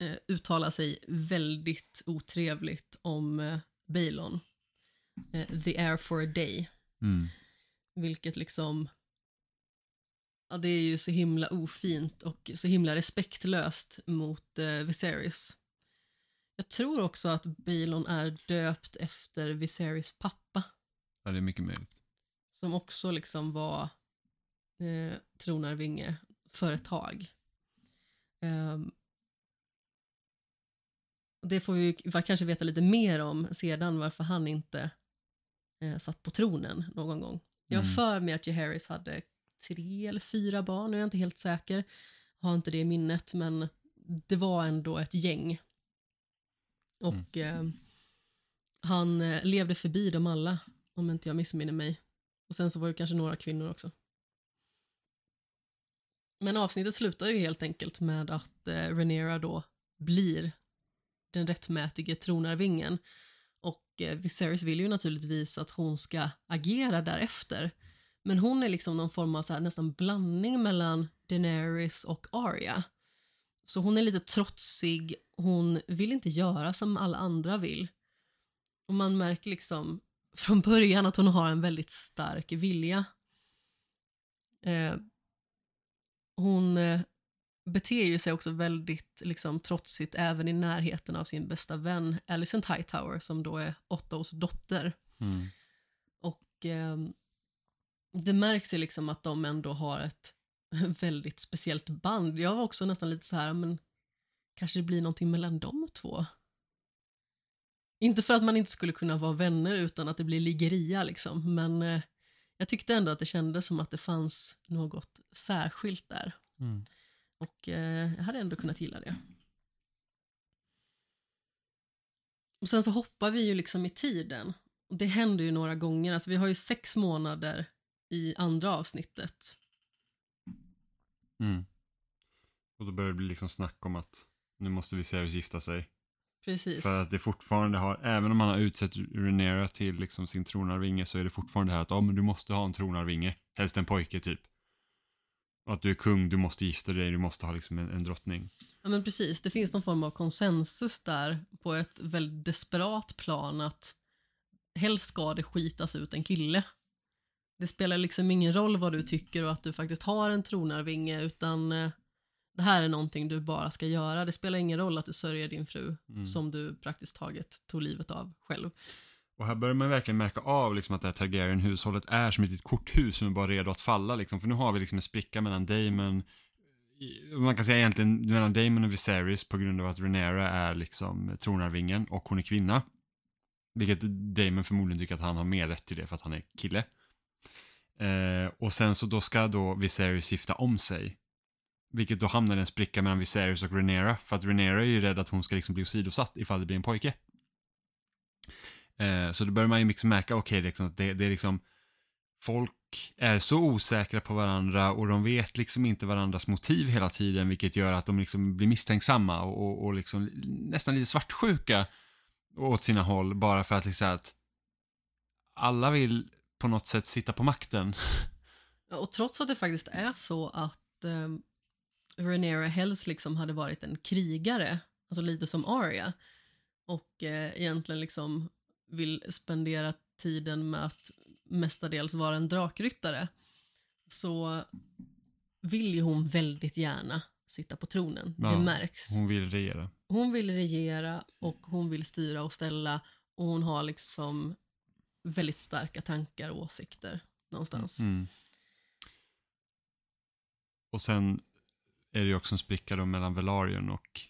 eh, uttalar sig väldigt otrevligt om eh, Bailon. Eh, the air for a day. Mm. Vilket liksom ja, det är ju så himla ofint och så himla respektlöst mot eh, Viserys. Jag tror också att Balon är döpt efter Viserys pappa.
Ja, det är mycket möjligt.
Som också liksom var eh, tronarvinge för ett tag. Um, det får vi kanske veta lite mer om sedan varför han inte eh, satt på tronen någon gång. Jag
Mm.
för mig att Jaehaerys hade tre eller fyra barn, nu är jag inte helt säker. Har inte det i minnet, men det var ändå ett gäng. Och eh, han eh, levde förbi dem alla, om inte jag missminner mig. Och sen så var det kanske några kvinnor också. Men avsnittet slutar ju helt enkelt med att eh, Rhaenyra då blir den rättmätige tronarvingen. Och eh, Viserys vill ju naturligtvis att hon ska agera därefter. Men hon är liksom någon form av så här, nästan blandning mellan Daenerys och Arya. Så hon är lite trotsig, hon vill inte göra som alla andra vill. Och man märker liksom från början att hon har en väldigt stark vilja. Eh, hon eh, beter ju sig också väldigt liksom, trotsigt även i närheten av sin bästa vän Alicent Hightower som då är Ottos dotter.
Mm.
Och eh, det märks ju liksom att de ändå har ett väldigt speciellt band. Jag var också nästan lite så här, men kanske det blir någonting mellan de två. Inte för att man inte skulle kunna vara vänner utan att det blir liggeria liksom, men eh, jag tyckte ändå att det kändes som att det fanns något särskilt där.
Mm.
Och eh, jag hade ändå kunnat gilla det. Och sen så hoppar vi ju liksom i tiden. Det händer ju några gånger. Alltså vi har ju sex månader i andra avsnittet.
Mm. Och då börjar det bli liksom snack om att nu måste Viserys gifta sig.
Precis.
För att det fortfarande har, även om man har utsett Rhaenyra till liksom sin tronarvinge så är det fortfarande det här att ja, men du måste ha en tronarvinge. Helst en pojke typ. Och att du är kung, du måste gifta dig, du måste ha liksom en, en drottning.
Ja men precis, det finns någon form av konsensus där på ett väldigt desperat plan att helst ska det skitas ut en kille. Det spelar liksom ingen roll vad du tycker och att du faktiskt har en tronarvinge utan eh, det här är någonting du bara ska göra. Det spelar ingen roll att du sörjer din fru
Mm.
som du praktiskt taget tog livet av själv.
Och här börjar man verkligen märka av liksom att det här Targaryen-hushållet är som ett litet korthus som är bara redo att falla. Liksom. För nu har vi liksom en spricka mellan Daemon, i- man kan säga egentligen mellan Daemon och Viserys på grund av att Rhaenyra är liksom tronarvingen och hon är kvinna. Vilket Daemon förmodligen tycker att han har mer rätt till det för att han är kille. Eh, och sen så då ska då Viserys gifta om sig. Vilket då hamnar i en spricka mellan Viserys och Renera. För att Renera är ju rädd att hon ska liksom bli åsidosatt ifall det blir en pojke. Eh, så då börjar man ju liksom märka, okej, liksom, att det, det är liksom folk är så osäkra på varandra och de vet liksom inte varandras motiv hela tiden, vilket gör att de liksom blir misstänksamma och, och, och liksom nästan lite svartsjuka åt sina håll, bara för att liksom att alla vill på något sätt sitta på makten.
Och trots att det faktiskt är så att eh, Rhaenyra helst liksom hade varit en krigare, alltså lite som Arya, och eh, egentligen liksom vill spendera tiden med att mestadels vara en drakryttare, så vill ju hon väldigt gärna sitta på tronen.
Ja,
det märks.
Hon vill regera.
Hon vill regera och hon vill styra och ställa och hon har liksom väldigt starka tankar och åsikter någonstans.
Mm. Och sen är det ju också en spricka då mellan Velaryon och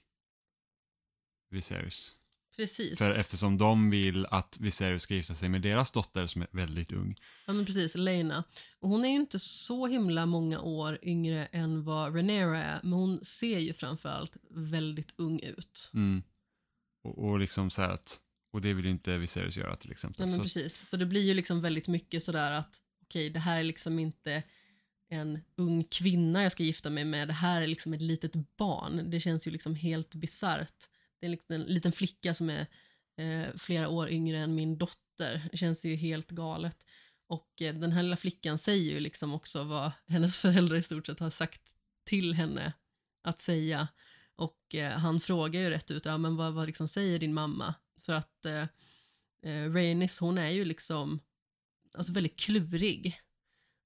Viserys.
Precis.
För eftersom de vill att Viserys ska gifta sig med deras dotter som är väldigt ung.
Ja men precis, Lena. Och hon är ju inte så himla många år yngre än vad Rhaenyra är, men hon ser ju framförallt väldigt ung ut.
Mm. Och, och liksom så här att, och det vill ju inte Viserys göra till exempel.
Nej men
så,
precis. Så det blir ju liksom väldigt mycket sådär att okej, det här är liksom inte en ung kvinna jag ska gifta mig med, det här är liksom ett litet barn. Det känns ju liksom helt bisarrt. Det är liksom en liten flicka som är eh, flera år yngre än min dotter. Det känns ju helt galet. Och eh, den här lilla flickan säger ju liksom också vad hennes föräldrar i stort sett har sagt till henne att säga. Och eh, han frågar ju rätt ut, ja men vad, vad liksom säger din mamma? För att eh, eh, Rhaenys, hon är ju liksom alltså väldigt klurig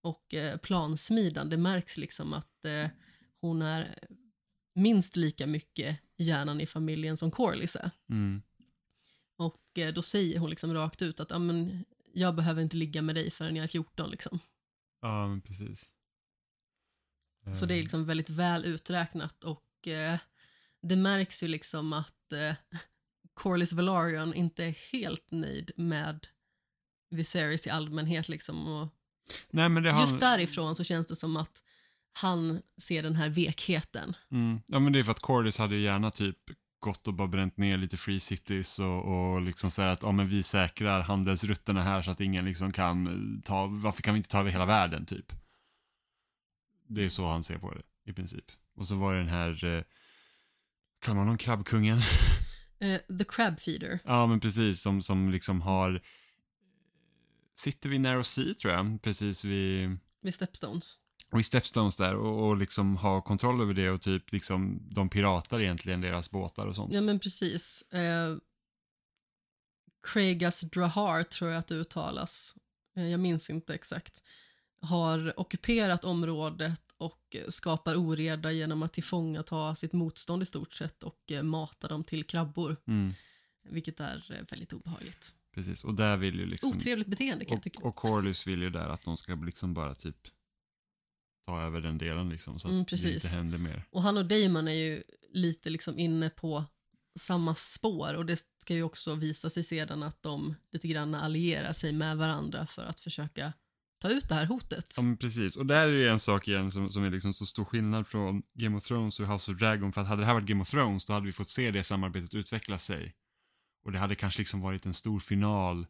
och eh, plansmidande. Det märks liksom att eh, hon är minst lika mycket hjärnan i familjen som Corlys är.
Mm.
Och eh, då säger hon liksom rakt ut att ah, men, jag behöver inte ligga med dig förrän jag är 14. Liksom.
Ja, men precis.
Så det är
Eh,
liksom väldigt väl uträknat och eh, det märks ju liksom att eh, Corlys Velaryon inte är helt nöjd med Viserys i allmänhet liksom. Och
Nej, men det har
just därifrån så känns det som att han ser den här vekheten.
Mm. Ja, men det är för att Cordis hade ju gärna typ gått och bara bränt ner lite free cities och, och liksom säga att ja, men vi säkrar handelsrutterna här så att ingen liksom kan ta, varför kan vi inte ta över hela världen typ? Det är så han ser på det i princip. Och så var det den här, eh, kallar man honom krabbkungen?
Eh, the Crab Feeder.
ja men precis, som, som liksom har, sitter vid Narrow Sea tror jag, precis vid
Vid Stepstones.
i Stepstones där och, och liksom ha kontroll över det och typ liksom de piratar egentligen deras båtar och sånt.
Ja men precis. Eh, Craigas Drahar tror jag att det uttalas. Eh, jag minns inte exakt. Har ockuperat området och skapar oreda genom att tillfångata sitt motstånd i stort sett och eh, mata dem till krabbor.
Mm,
Vilket är eh, väldigt obehagligt.
precis, och där vill ju liksom,
Otrevligt beteende kan jag tycka.
och, Corlys vill ju där att de ska liksom bara typ ta över den delen liksom så att
Mm,
det inte händer mer.
Och han och Damon är ju lite liksom inne på samma spår och det ska ju också visa sig sedan att de lite grann allierar sig med varandra för att försöka ta ut det här hotet.
Ja men precis, och där är ju en sak igen som, som är liksom så stor skillnad från Game of Thrones och House of Dragon för att hade det här varit Game of Thrones då hade vi fått se det samarbetet utveckla sig. Och det hade kanske liksom varit en stor final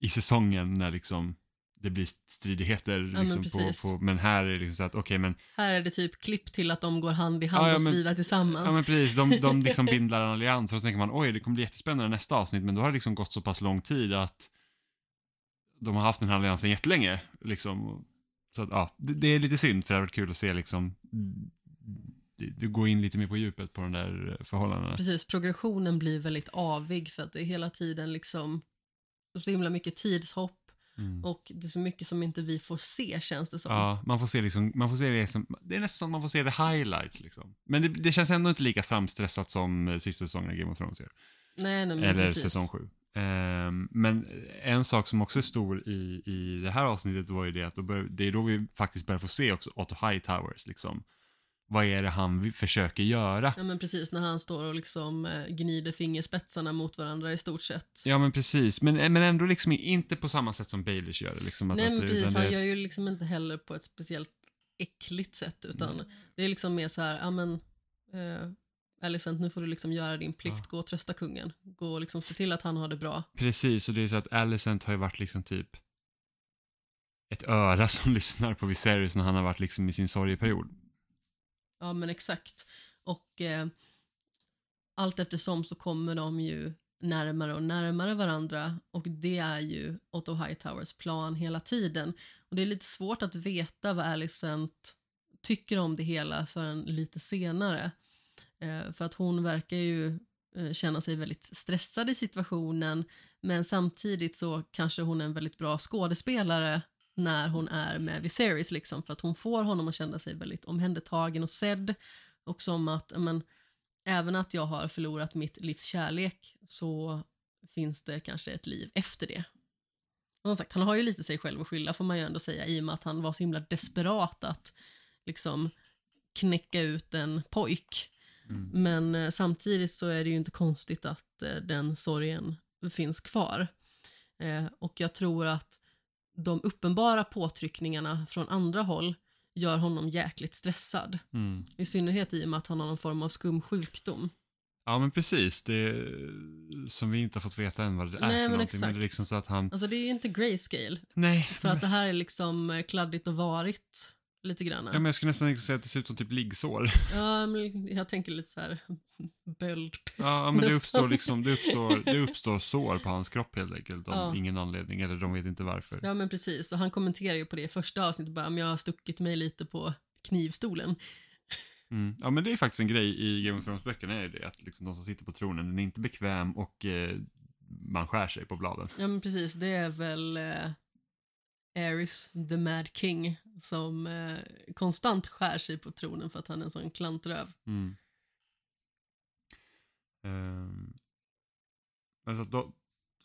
i säsongen när liksom det blir stridigheter.
men
Liksom på,
precis.
på, men här är det liksom så att, okej men,
Här är det typ klipp till att de går hand i hand
Ja, ja,
och
men-
strider tillsammans.
ja men precis, de, de liksom bindlar en allians och så tänker man oj det kommer bli jättespännande nästa avsnitt men då har det liksom gått så pass lång tid att de har haft den här alliansen jättelänge. Liksom. Så att, ja, det, det är lite synd för det hade varit kul att se liksom du, går in lite mer på djupet på de där förhållandena.
Precis, progressionen blir väldigt avig för att det är hela tiden liksom så himla mycket tidshopp
Mm.
och det är så mycket som inte vi får se känns det som.
Ja, man får se liksom, man får se det som, det är nästan som man får se the highlights liksom. Men det, det känns ändå inte lika framstressat som eh, sista säsongen av Game of Thrones gör.
Nej, nej, men
Eller
precis.
säsong 7. Ehm, men en sak som också är stor i, i det här avsnittet var ju det att bör, det är då vi faktiskt börjar få se också Otto Hightowers liksom. Vad är det han försöker göra?
Ja men precis, när han står och liksom eh, gnider fingerspetsarna mot varandra i stort sett.
Ja men precis, men, men ändå liksom inte på samma sätt som Baelish gör det. Liksom, att,
Nej
att
men
det-
precis, han gör ju liksom inte heller på ett speciellt äckligt sätt utan
Mm.
det är liksom mer så här, ja men eh, Alicent nu får du liksom göra din plikt,
Ja.
gå och trösta kungen. Gå och liksom se till att han har det bra.
Precis, och det är så att Alicent har ju varit liksom typ ett öra som lyssnar på Viserys när han har varit liksom i sin sorgeperiod.
Ja men exakt. Och eh, allt eftersom så kommer de ju närmare och närmare varandra och det är ju Otto Hightowers plan hela tiden. Och det är lite svårt att veta vad Alicent tycker om det hela förrän lite senare. Eh, för att hon verkar ju eh, känna sig väldigt stressad i situationen men samtidigt så kanske hon är en väldigt bra skådespelare när hon är med Viserys liksom för att hon får honom att känna sig väldigt omhändertagen och sedd och som att men, även att jag har förlorat mitt livs kärlek så finns det kanske ett liv efter det. Och som sagt, han har ju lite sig själv att skylla får man ju ändå säga i och med att han var så himla desperat att liksom knäcka ut en pojk.
Mm.
Men eh, samtidigt så är det ju inte konstigt att eh, den sorgen finns kvar. Eh, och jag tror att de uppenbara påtryckningarna från andra håll gör honom jäkligt stressad.
Mm.
I synnerhet i och med att han har någon form av skum sjukdom.
Ja men precis, det som vi inte har fått veta än vad det är
Nej,
för
men
någonting. Men det är
exakt.
liksom så att han,
Alltså det är ju inte grayscale.
nej.
För att det här är liksom kladdigt och varigt lite grann.
Ja men jag skulle nästan säga att det ser ut som typ liggsår.
Ja, men jag tänker lite så här böldpest
Ja men det uppstår liksom, det uppstår, det uppstår sår på hans kropp helt enkelt. Av
Ja.
ingen anledning, eller de vet inte varför.
Ja men precis, och han kommenterar ju på det i första avsnittet bara, men jag har stuckit mig lite på knivstolen.
Mm. Ja men det är faktiskt en grej i Game of Thrones-böckerna är det, att liksom de som sitter på tronen, den är inte bekväm och eh, man skär sig på bladen.
Ja men precis, det är väl eh, Aerys, the Mad King, som eh, konstant skär sig på tronen för att han är en sån klantröv.
Mm. Ehm, men så att, då,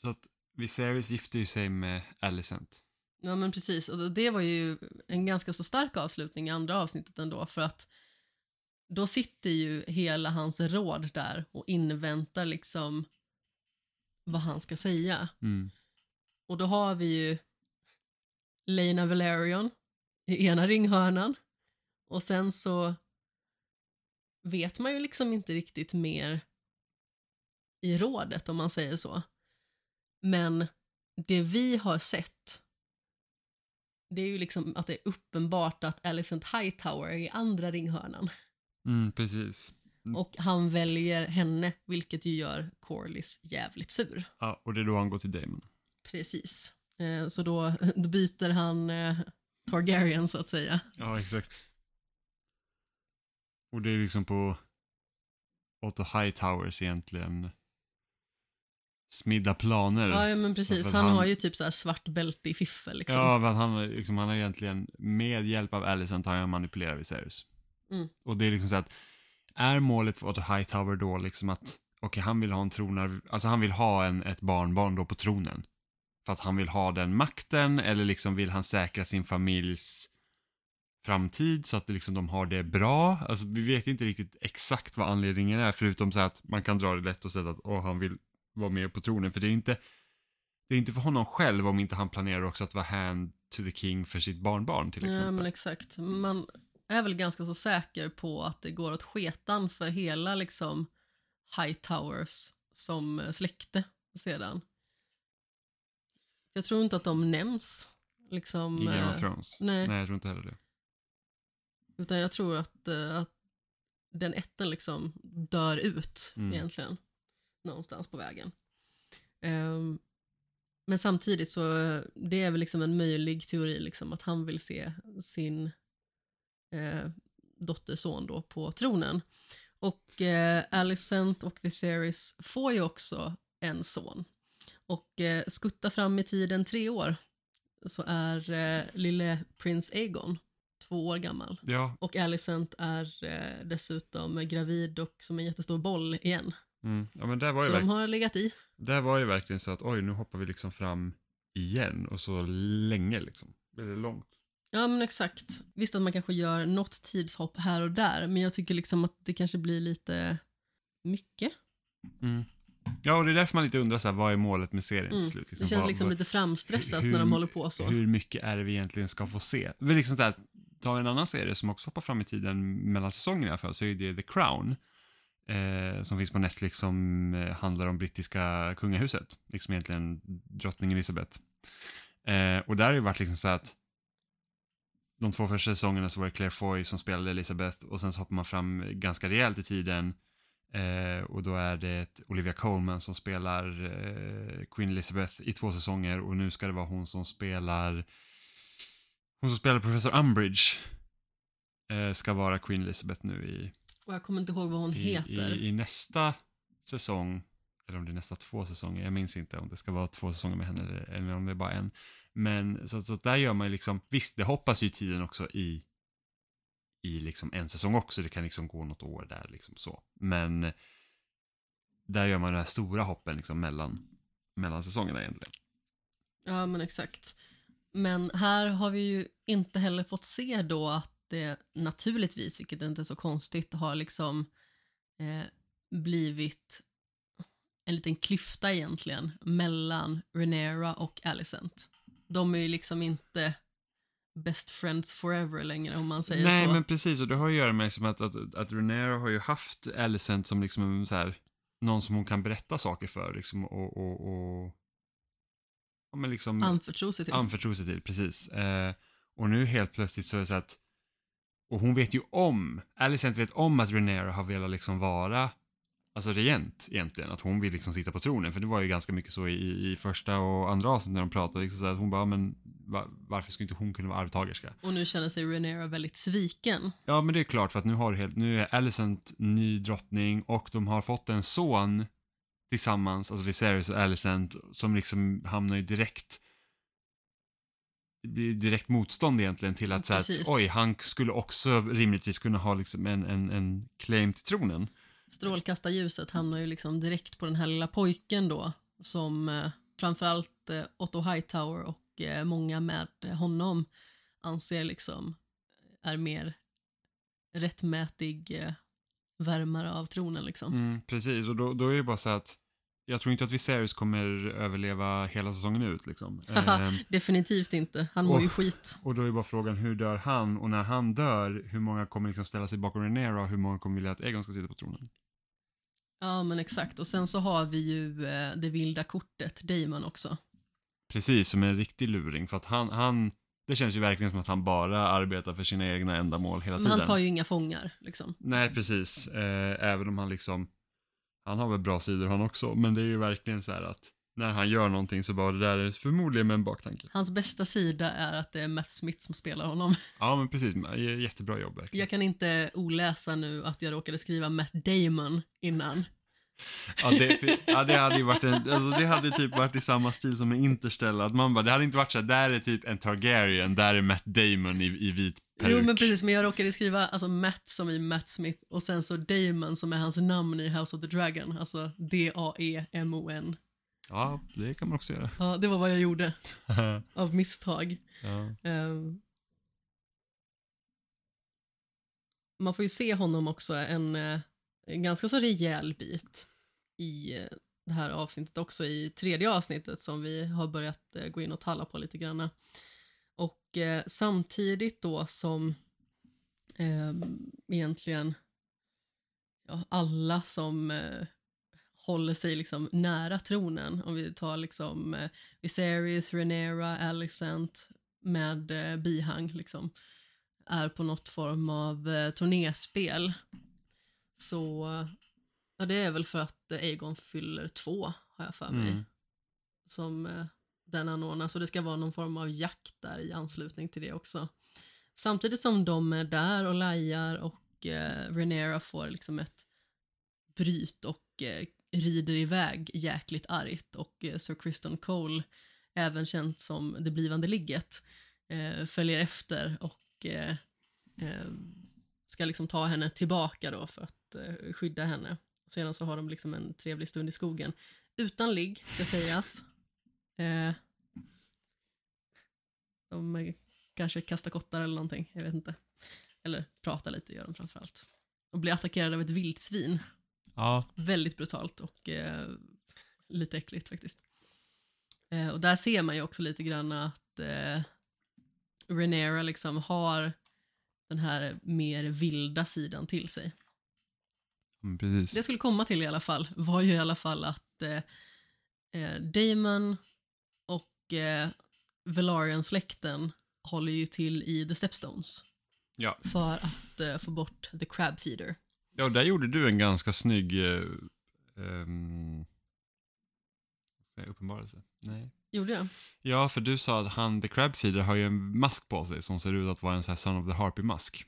så att Viserys gifte ju sig med Alicent.
Ja men precis, och det var ju en ganska så stark avslutning i andra avsnittet ändå för att då sitter ju hela hans råd där och inväntar liksom vad han ska säga.
Mm.
Och då har vi ju Lena Valerion i ena ringhörnan och sen så vet man ju liksom inte riktigt mer i rådet om man säger så. Men det vi har sett det är ju liksom att det är uppenbart att Alicent Hightower är i andra ringhörnan.
Mm, precis. Mm.
Och han väljer henne, vilket ju gör Corlys jävligt sur.
Ja, och det är då han går till Damon.
Precis. Eh, så då, då byter han eh, Targaryen så att säga.
Ja, exakt. Och det är liksom på Otto Hightowers egentligen smidda planer.
Ja, ja men precis.
att
Han, har ju typ så här svart bälte i fiffel liksom.
Ja, men han, liksom, han har egentligen med hjälp av Alicent har han manipulerat Viserys.
Mm.
Och det är liksom så att, är målet för Otto Hightower då liksom att, okej han vill ha en tronar, alltså han vill ha en, ett barnbarn då på tronen. För att han vill ha den makten eller liksom vill han säkra sin familjs framtid så att liksom de har det bra. Alltså vi vet inte riktigt exakt vad anledningen är förutom så att man kan dra det lätt och säga att åh, han vill vara med på tronen. För det är inte, det är inte för honom själv om inte han planerar också att vara hand to the king för sitt barnbarn till exempel.
Ja, men exakt. Man är väl ganska så säker på att det går åt sketan för hela liksom Hightowers som släkte sedan. Jag tror inte att de nämns. Liksom,
I Game
eh,
of Thrones?
nej.
nej, jag tror inte heller det.
Utan jag tror att, eh, att den ätten liksom dör ut
Mm.
egentligen. Någonstans på vägen. Ehm, men samtidigt så eh, det är väl liksom en möjlig teori liksom att han vill se sin eh, dotterson då på tronen. Och eh, Alicent och Viserys får ju också en son. Och eh, skutta fram i tiden tre år så är eh, lille prins Aegon två år gammal.
Ja,
Och Alicent är eh, dessutom gravid och som en jättestor boll igen.
mm. ja men där var, ju
Så
verk-
de har legat i.
där var ju verkligen så att oj, nu hoppar vi liksom fram igen och så länge liksom. Väldigt långt.
Ja men exakt. Visst att man kanske gör något tidshopp här och där men jag tycker liksom att det kanske blir lite mycket.
Mm. Ja, och det är därför man lite undrar så här, vad är målet med serien
Mm.
till slut? Liksom,
Det känns
vad,
liksom lite framstressat
hur-
när de håller på så.
Hur mycket är det vi egentligen ska få se? Det är liksom så här, ta en annan serie som också hoppar fram i tiden mellan säsongerna i alla fall, så är det The Crown. Eh, som finns på Netflix som eh, handlar om brittiska kungahuset. Liksom egentligen drottning Elizabeth. Eh, och där har det varit liksom så att de två första säsongerna så var det Claire Foy som spelade Elizabeth och sen så hoppar man fram ganska rejält i tiden eh, och då är det Olivia Colman som spelar eh, Queen Elizabeth i två säsonger och nu ska det vara hon som spelar hon som spelar Professor Umbridge eh, ska vara Queen Elizabeth nu i,
Och jag kommer inte ihåg vad hon
i,
heter.
i, i nästa säsong eller om det är nästa två säsonger, jag minns inte om det ska vara två säsonger med henne eller, eller om det är bara en. Men så, så där gör man ju liksom, visst det hoppas ju tiden också i, i liksom en säsong också, det kan liksom gå något år där liksom så. Men där gör man de här stora hoppen liksom mellan, mellan säsongerna egentligen.
Ja men exakt. Men här har vi ju inte heller fått se då att det naturligtvis, vilket inte är så konstigt, har liksom eh, blivit en liten klyfta egentligen mellan Renera och Alicent. De är ju liksom inte best friends forever längre om man säger
Nej
så.
men precis, och det har att göra med liksom att, att, att Renera har ju haft Alicent som liksom så här, någon som hon kan berätta saker för liksom och, och, och ja, men liksom
Anförtro sig till.
anförtro sig till, precis. Eh, och nu helt plötsligt så är det så att, och hon vet ju om, Alicent vet om att Renera har velat liksom vara, alltså regent egentligen, att hon vill liksom sitta på tronen, för det var ju ganska mycket så i, i första och andra avsnitt när de pratade, liksom så att hon bara, men va, varför skulle inte hon kunna vara arvtagerska?
Och nu känner sig Renera väldigt sviken.
Ja, men det är klart för att nu har helt, nu är Alicent ny drottning och de har fått en son tillsammans, alltså Viserys och Alicent, som liksom hamnar ju direkt direkt motstånd egentligen till att säga att
Precis.
oj, han skulle också rimligtvis kunna ha liksom en, en, en claim till tronen.
Strålkastarljuset hamnar ju liksom direkt på den här lilla pojken då som eh, framförallt eh, Otto Hightower och eh, många med honom anser liksom är mer rättmätig eh, värmare av tronen liksom.
Mm, precis, och då, då är det bara så att jag tror inte att Viserys kommer överleva hela säsongen ut. Liksom.
Haha, Definitivt inte, han mår
och-
ju skit.
och då är bara frågan, hur dör han? Och när han dör, hur många kommer liksom ställa sig bakom Rhaenyra och hur många kommer vilja att Egon ska sitta på tronen?
Ja men exakt, och sen så har vi ju eh, det vilda kortet, Damon också.
Precis, som en riktig luring. För att han, han, det känns ju verkligen som att han bara arbetar för sina egna ändamål hela
Men
tiden.
han tar ju inga fångar liksom.
Nej, precis. Eh, även om han liksom, han har väl bra sidor han också, men det är ju verkligen så här att när han gör någonting så bara det där är förmodligen med en baktanke.
Hans bästa sida är att det är Matt Smith som spelar honom.
Ja, men precis. Jättebra jobb verkligen.
Jag kan inte oläsa nu att jag råkade skriva Matt Damon innan.
Ja, det, ja, det hade ju varit en, alltså det hade typ varit i samma stil som med Interstellar. Att man bara, det hade inte varit så här, där är typ en Targaryen, där är Matt Damon i, i vit peruk.
Jo men precis, men jag råkade skriva alltså Matt som i Matt Smith och sen så Damon som är hans namn i House of the Dragon, alltså D-A-E-M-O-N.
Ja, det kan man också göra.
Ja, det var vad jag gjorde av misstag.
ja.
Ehm. man får ju se honom också en, eh, en ganska så rejäl bit i eh, det här avsnittet också, i tredje avsnittet som vi har börjat eh, gå in och talla på lite grann. Och eh, samtidigt då som ehm, egentligen ja, alla som eh, håller sig liksom nära tronen, om vi tar liksom eh, Viserys, Rhaenyra, Alicent med eh, bihang liksom, är på något form av eh, turnéspel. Så ja, det är väl för att eh, Aegon fyller två, har jag för mig,
Mm.
som eh, den anordnas. Och det ska vara någon form av jakt där i anslutning till det också. Samtidigt som de är där och lajar och eh, Rhaenyra får liksom ett bryt och eh, rider iväg jäkligt argt och eh, Sir Kristen Cole, även känt som det blivande ligget, eh, följer efter och eh, eh, ska liksom ta henne tillbaka då för att eh, skydda henne. Sedan så har de liksom en trevlig stund i skogen. Utan ligg, ska sägas. Eh, de eh, kanske kastar kottar eller någonting, jag vet inte. Eller pratar lite gör de framförallt. Och blir attackerade av ett vildsvin
ja,
Väldigt brutalt och eh, lite äckligt faktiskt. Eh, och där ser man ju också lite grann att eh, Rhaenyra liksom har den här mer vilda sidan till sig.
mm, precis.
Det skulle komma till i alla fall var ju i alla fall att eh, eh, Damon och eh, Velaryon-släkten håller ju till i The Stepstones
Ja.
för att eh, få bort The Crab Feeder.
Ja, där gjorde du en ganska snygg eh, säga, uppenbarelse. Nej.
Gjorde jag?
Ja, för du sa att han, The Crab Feeder, har ju en mask på sig som ser ut att vara en sån här Son of the Harpy-mask.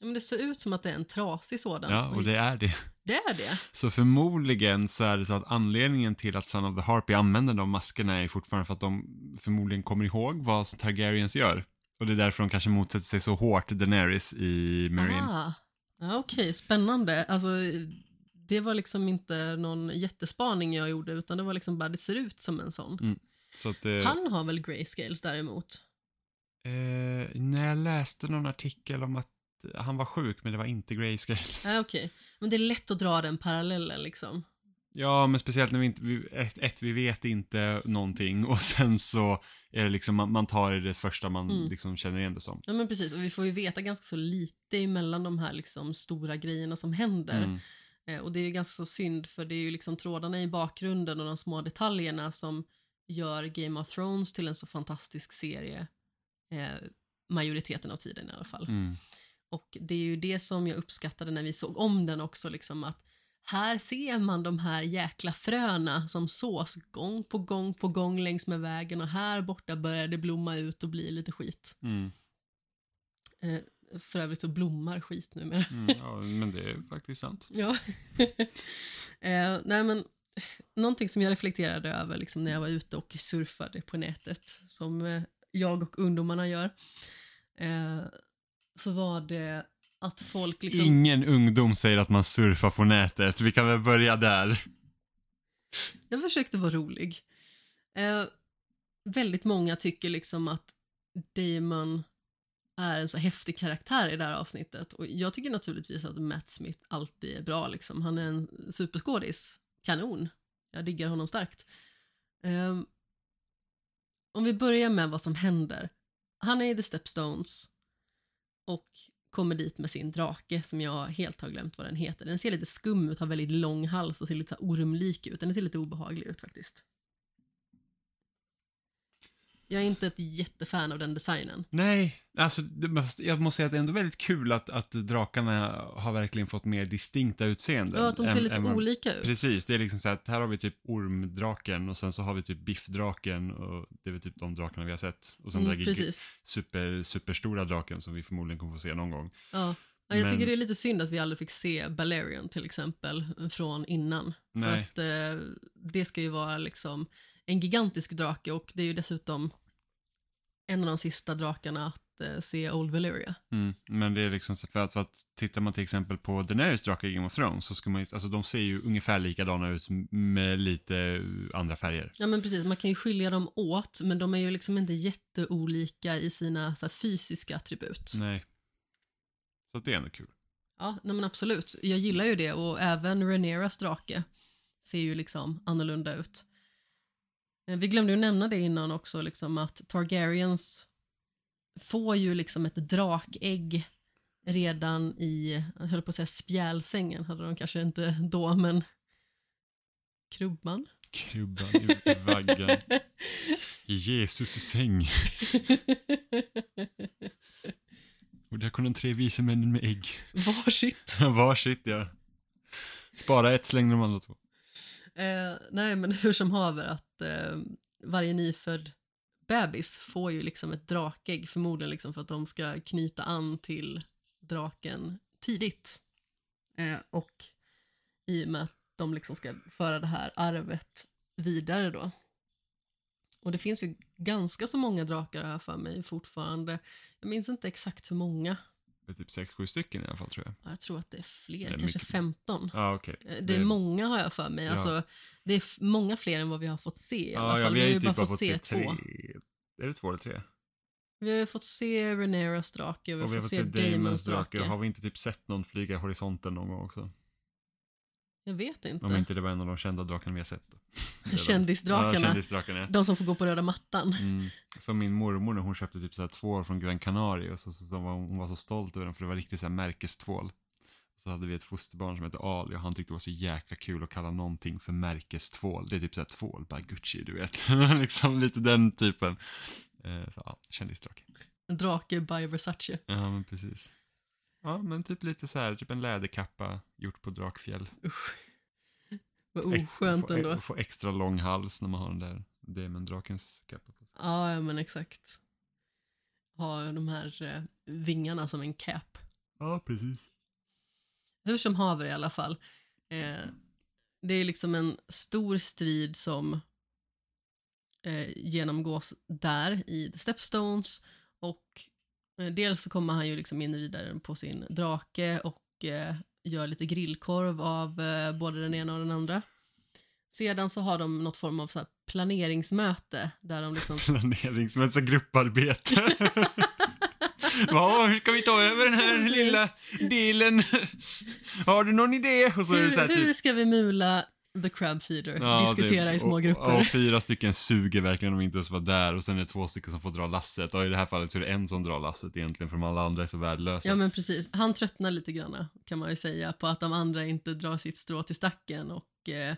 Men det ser ut som att det är en trasig sådan.
Ja, och det är det.
det är det.
Så förmodligen så är det så att anledningen till att Son of the Harpy använder de maskerna är fortfarande för att de förmodligen kommer ihåg vad Targaryens gör. Och det är därför de kanske motsätter sig så hårt Daenerys i Meereen.
Ah. Ja, Okej, spännande. Alltså, det var liksom inte någon jättespaning jag gjorde, utan det var liksom bara, det ser ut som en sån.
Så att det,
Han har väl grayscales däremot?
eh, när jag läste någon artikel om att han var sjuk, men det var inte grayscales.
Ja, okej. Men det är lätt att dra den parallellen liksom.
Ja, men speciellt när vi inte, vi, ett, ett, vi vet inte någonting och sen så är det liksom, man, man tar det första man
Mm.
liksom känner igen det som.
Ja, men precis. Och vi får ju veta ganska så lite emellan de här liksom stora grejerna som händer.
Mm.
Eh, och det är ju ganska så synd, för det är ju liksom trådarna i bakgrunden och de små detaljerna som gör Game of Thrones till en så fantastisk serie. Eh, majoriteten av tiden i alla fall.
Mm.
Och det är ju det som jag uppskattade när vi såg om den också, liksom att här ser man de här jäkla fröna som sås gång på gång på gång längs med vägen och här borta börjar det blomma ut och bli lite skit.
Mm.
Eh, för övrigt så blommar skit numera.
Mm. Ja, men det är faktiskt sant.
Ja. eh, nej men, någonting som jag reflekterade över liksom, när jag var ute och surfade på nätet, som eh, jag och ungdomarna gör, eh, så var det att folk liksom...
Ingen ungdom säger att man surfar på nätet. Vi kan väl börja där.
Jag försökte vara rolig. Eh, väldigt många tycker liksom att Damon är en så häftig karaktär i det här avsnittet. Och jag tycker naturligtvis att Matt Smith alltid är bra. Liksom. Han är en superskådis. Kanon. Jag diggar honom starkt. Um, om vi börjar med vad som händer. Han är i The Stepstones och kommer dit med sin drake som jag helt har glömt vad den heter. Den ser lite skum ut, har väldigt lång hals och ser lite så ormlik ut. Den ser lite obehaglig ut faktiskt. Jag är inte ett jättefan av den designen.
Nej, alltså jag måste säga att det är ändå väldigt kul att, att drakarna har verkligen fått mer distinkta utseenden.
Ja, att de ser än, lite än olika ut.
Precis, det är liksom så att här har vi typ ormdraken och sen så har vi typ biffdraken och det är väl typ de drakarna vi har sett. Och sen mm, den super, superstora draken som vi förmodligen kommer få se någon gång.
Ja. Ja, jag Men... tycker det är lite synd att vi aldrig fick se Balerion till exempel från innan. Nej. För att eh, det ska ju vara liksom en gigantisk drake och det är ju dessutom en av de sista drakarna att eh, se Old Valyria.
Mm, men det är liksom för att, för att tittar man till exempel på Daenerys drakar i Game of Thrones så ska man alltså de ser ju ungefär likadana ut med lite andra färger.
Ja men precis, man kan ju skilja dem åt men de är ju liksom inte jätteolika i sina så här, fysiska attribut.
Nej. Så det är ändå kul.
Ja, nej men absolut. Jag gillar ju det och även Rhaenyras drake ser ju liksom annorlunda ut. Eh, vi glömde ju nämna det innan också, liksom att Targaryens får ju liksom ett drakägg redan i, jag höll på att säga spjälsängen, hade de kanske inte då, men krubban.
Krubban i, i vaggan. I Jesus säng. Och där kom de tre vise männen med ägg.
Varsitt.
Varsitt, ja. Spara ett, släng de andra två.
Eh, nej, men hur som haver att eh, varje nyfödd bebis får ju liksom ett drakägg, förmodligen liksom för att de ska knyta an till draken tidigt. Eh, och i och med att de liksom ska föra det här arvet vidare då. Och det finns ju ganska så många drakar här för mig fortfarande. Jag minns inte exakt hur många.
Det är typ 6-7 stycken i alla fall tror jag.
Jag tror att det är fler, det är kanske mycket. 15.
Ah, okay.
Det, det är många har jag för mig. Ja. Alltså, det är många fler än vad vi har fått se i alla fall.
Ja, vi har ju typ bara fått, fått se, två. Är det två eller tre?
Vi har fått se Reneras drake och vi, och vi har fått, se, se Damons drake.
drake. Har vi inte typ sett någon flyga i horisonten någon gång också?
Jag vet inte.
Om inte det var en av de kända drakarna vi har sett.
Kändisdrakarna.
Ja, kändisdrakarna.
De som får gå på röda mattan.
Mm. Som min mormor när hon köpte typ så här tvål från Gran Canaria och så, så, så var, hon var så stolt över dem för det var riktigt så här märkestvål. Så hade vi ett fosterbarn som hette Ali och han tyckte det var så jäkla kul att kalla någonting för märkestvål. Det är typ så här tvål, bara Gucci du vet. liksom lite den typen. Eh, så ja, kändisdrake.
En drake by Versace.
Ja men precis. Ja, men typ lite så här, typ en läderkappa gjort på drakfjäll.
Usch. Vad oskönt ändå.
Få, få extra lång hals när man har den där demondrakens kappa på sig.
Ja, ja men exakt. Ha de här eh, vingarna som en cap.
Ja, precis.
Hur som haver i alla fall. Eh, det är liksom en stor strid som eh, genomgås där i The Stepstones och dels så kommer han ju liksom inridaren på sin drake och eh, gör lite grillkorv av eh, både den ena och den andra. Sedan så har de något form av så planeringsmöte där de liksom...
Planeringsmöte, så grupparbete. Ja, hur ska vi ta över den här lilla delen? Har du någon idé?
Hur, typ... hur ska vi mula The Crab Feeder, ja, diskutera det, i små
och,
grupper.
Och fyra stycken suger verkligen om inte ens var där och sen är det två stycken som får dra lasset och i det här fallet så är det en som drar lasset egentligen för de alla andra är så värdelösa.
Ja men precis, han tröttnar lite grann kan man ju säga på att de andra inte drar sitt strå till stacken och eh,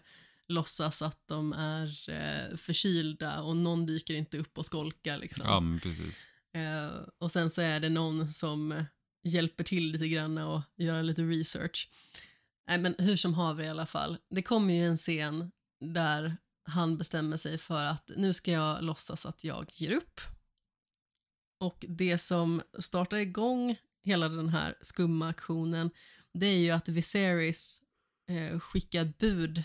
låtsas att de är eh, förkylda och någon dyker inte upp och skolkar liksom.
Ja men precis.
Eh, och sen så är det någon som hjälper till lite grann och gör lite research. Nej men hur som haver i alla fall. Det kommer ju en scen där han bestämmer sig för att nu ska jag låtsas att jag ger upp. Och det som startar igång hela den här skumma aktionen det är ju att Viserys eh, skickar bud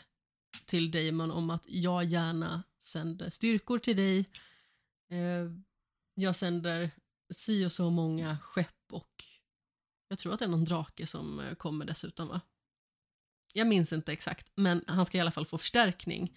till Damon om att jag gärna sänder styrkor till dig. Eh, jag sänder si och så många skepp och Jag tror att det är någon drake som eh, kommer dessutom va? Jag minns inte exakt, men han ska i alla fall få förstärkning.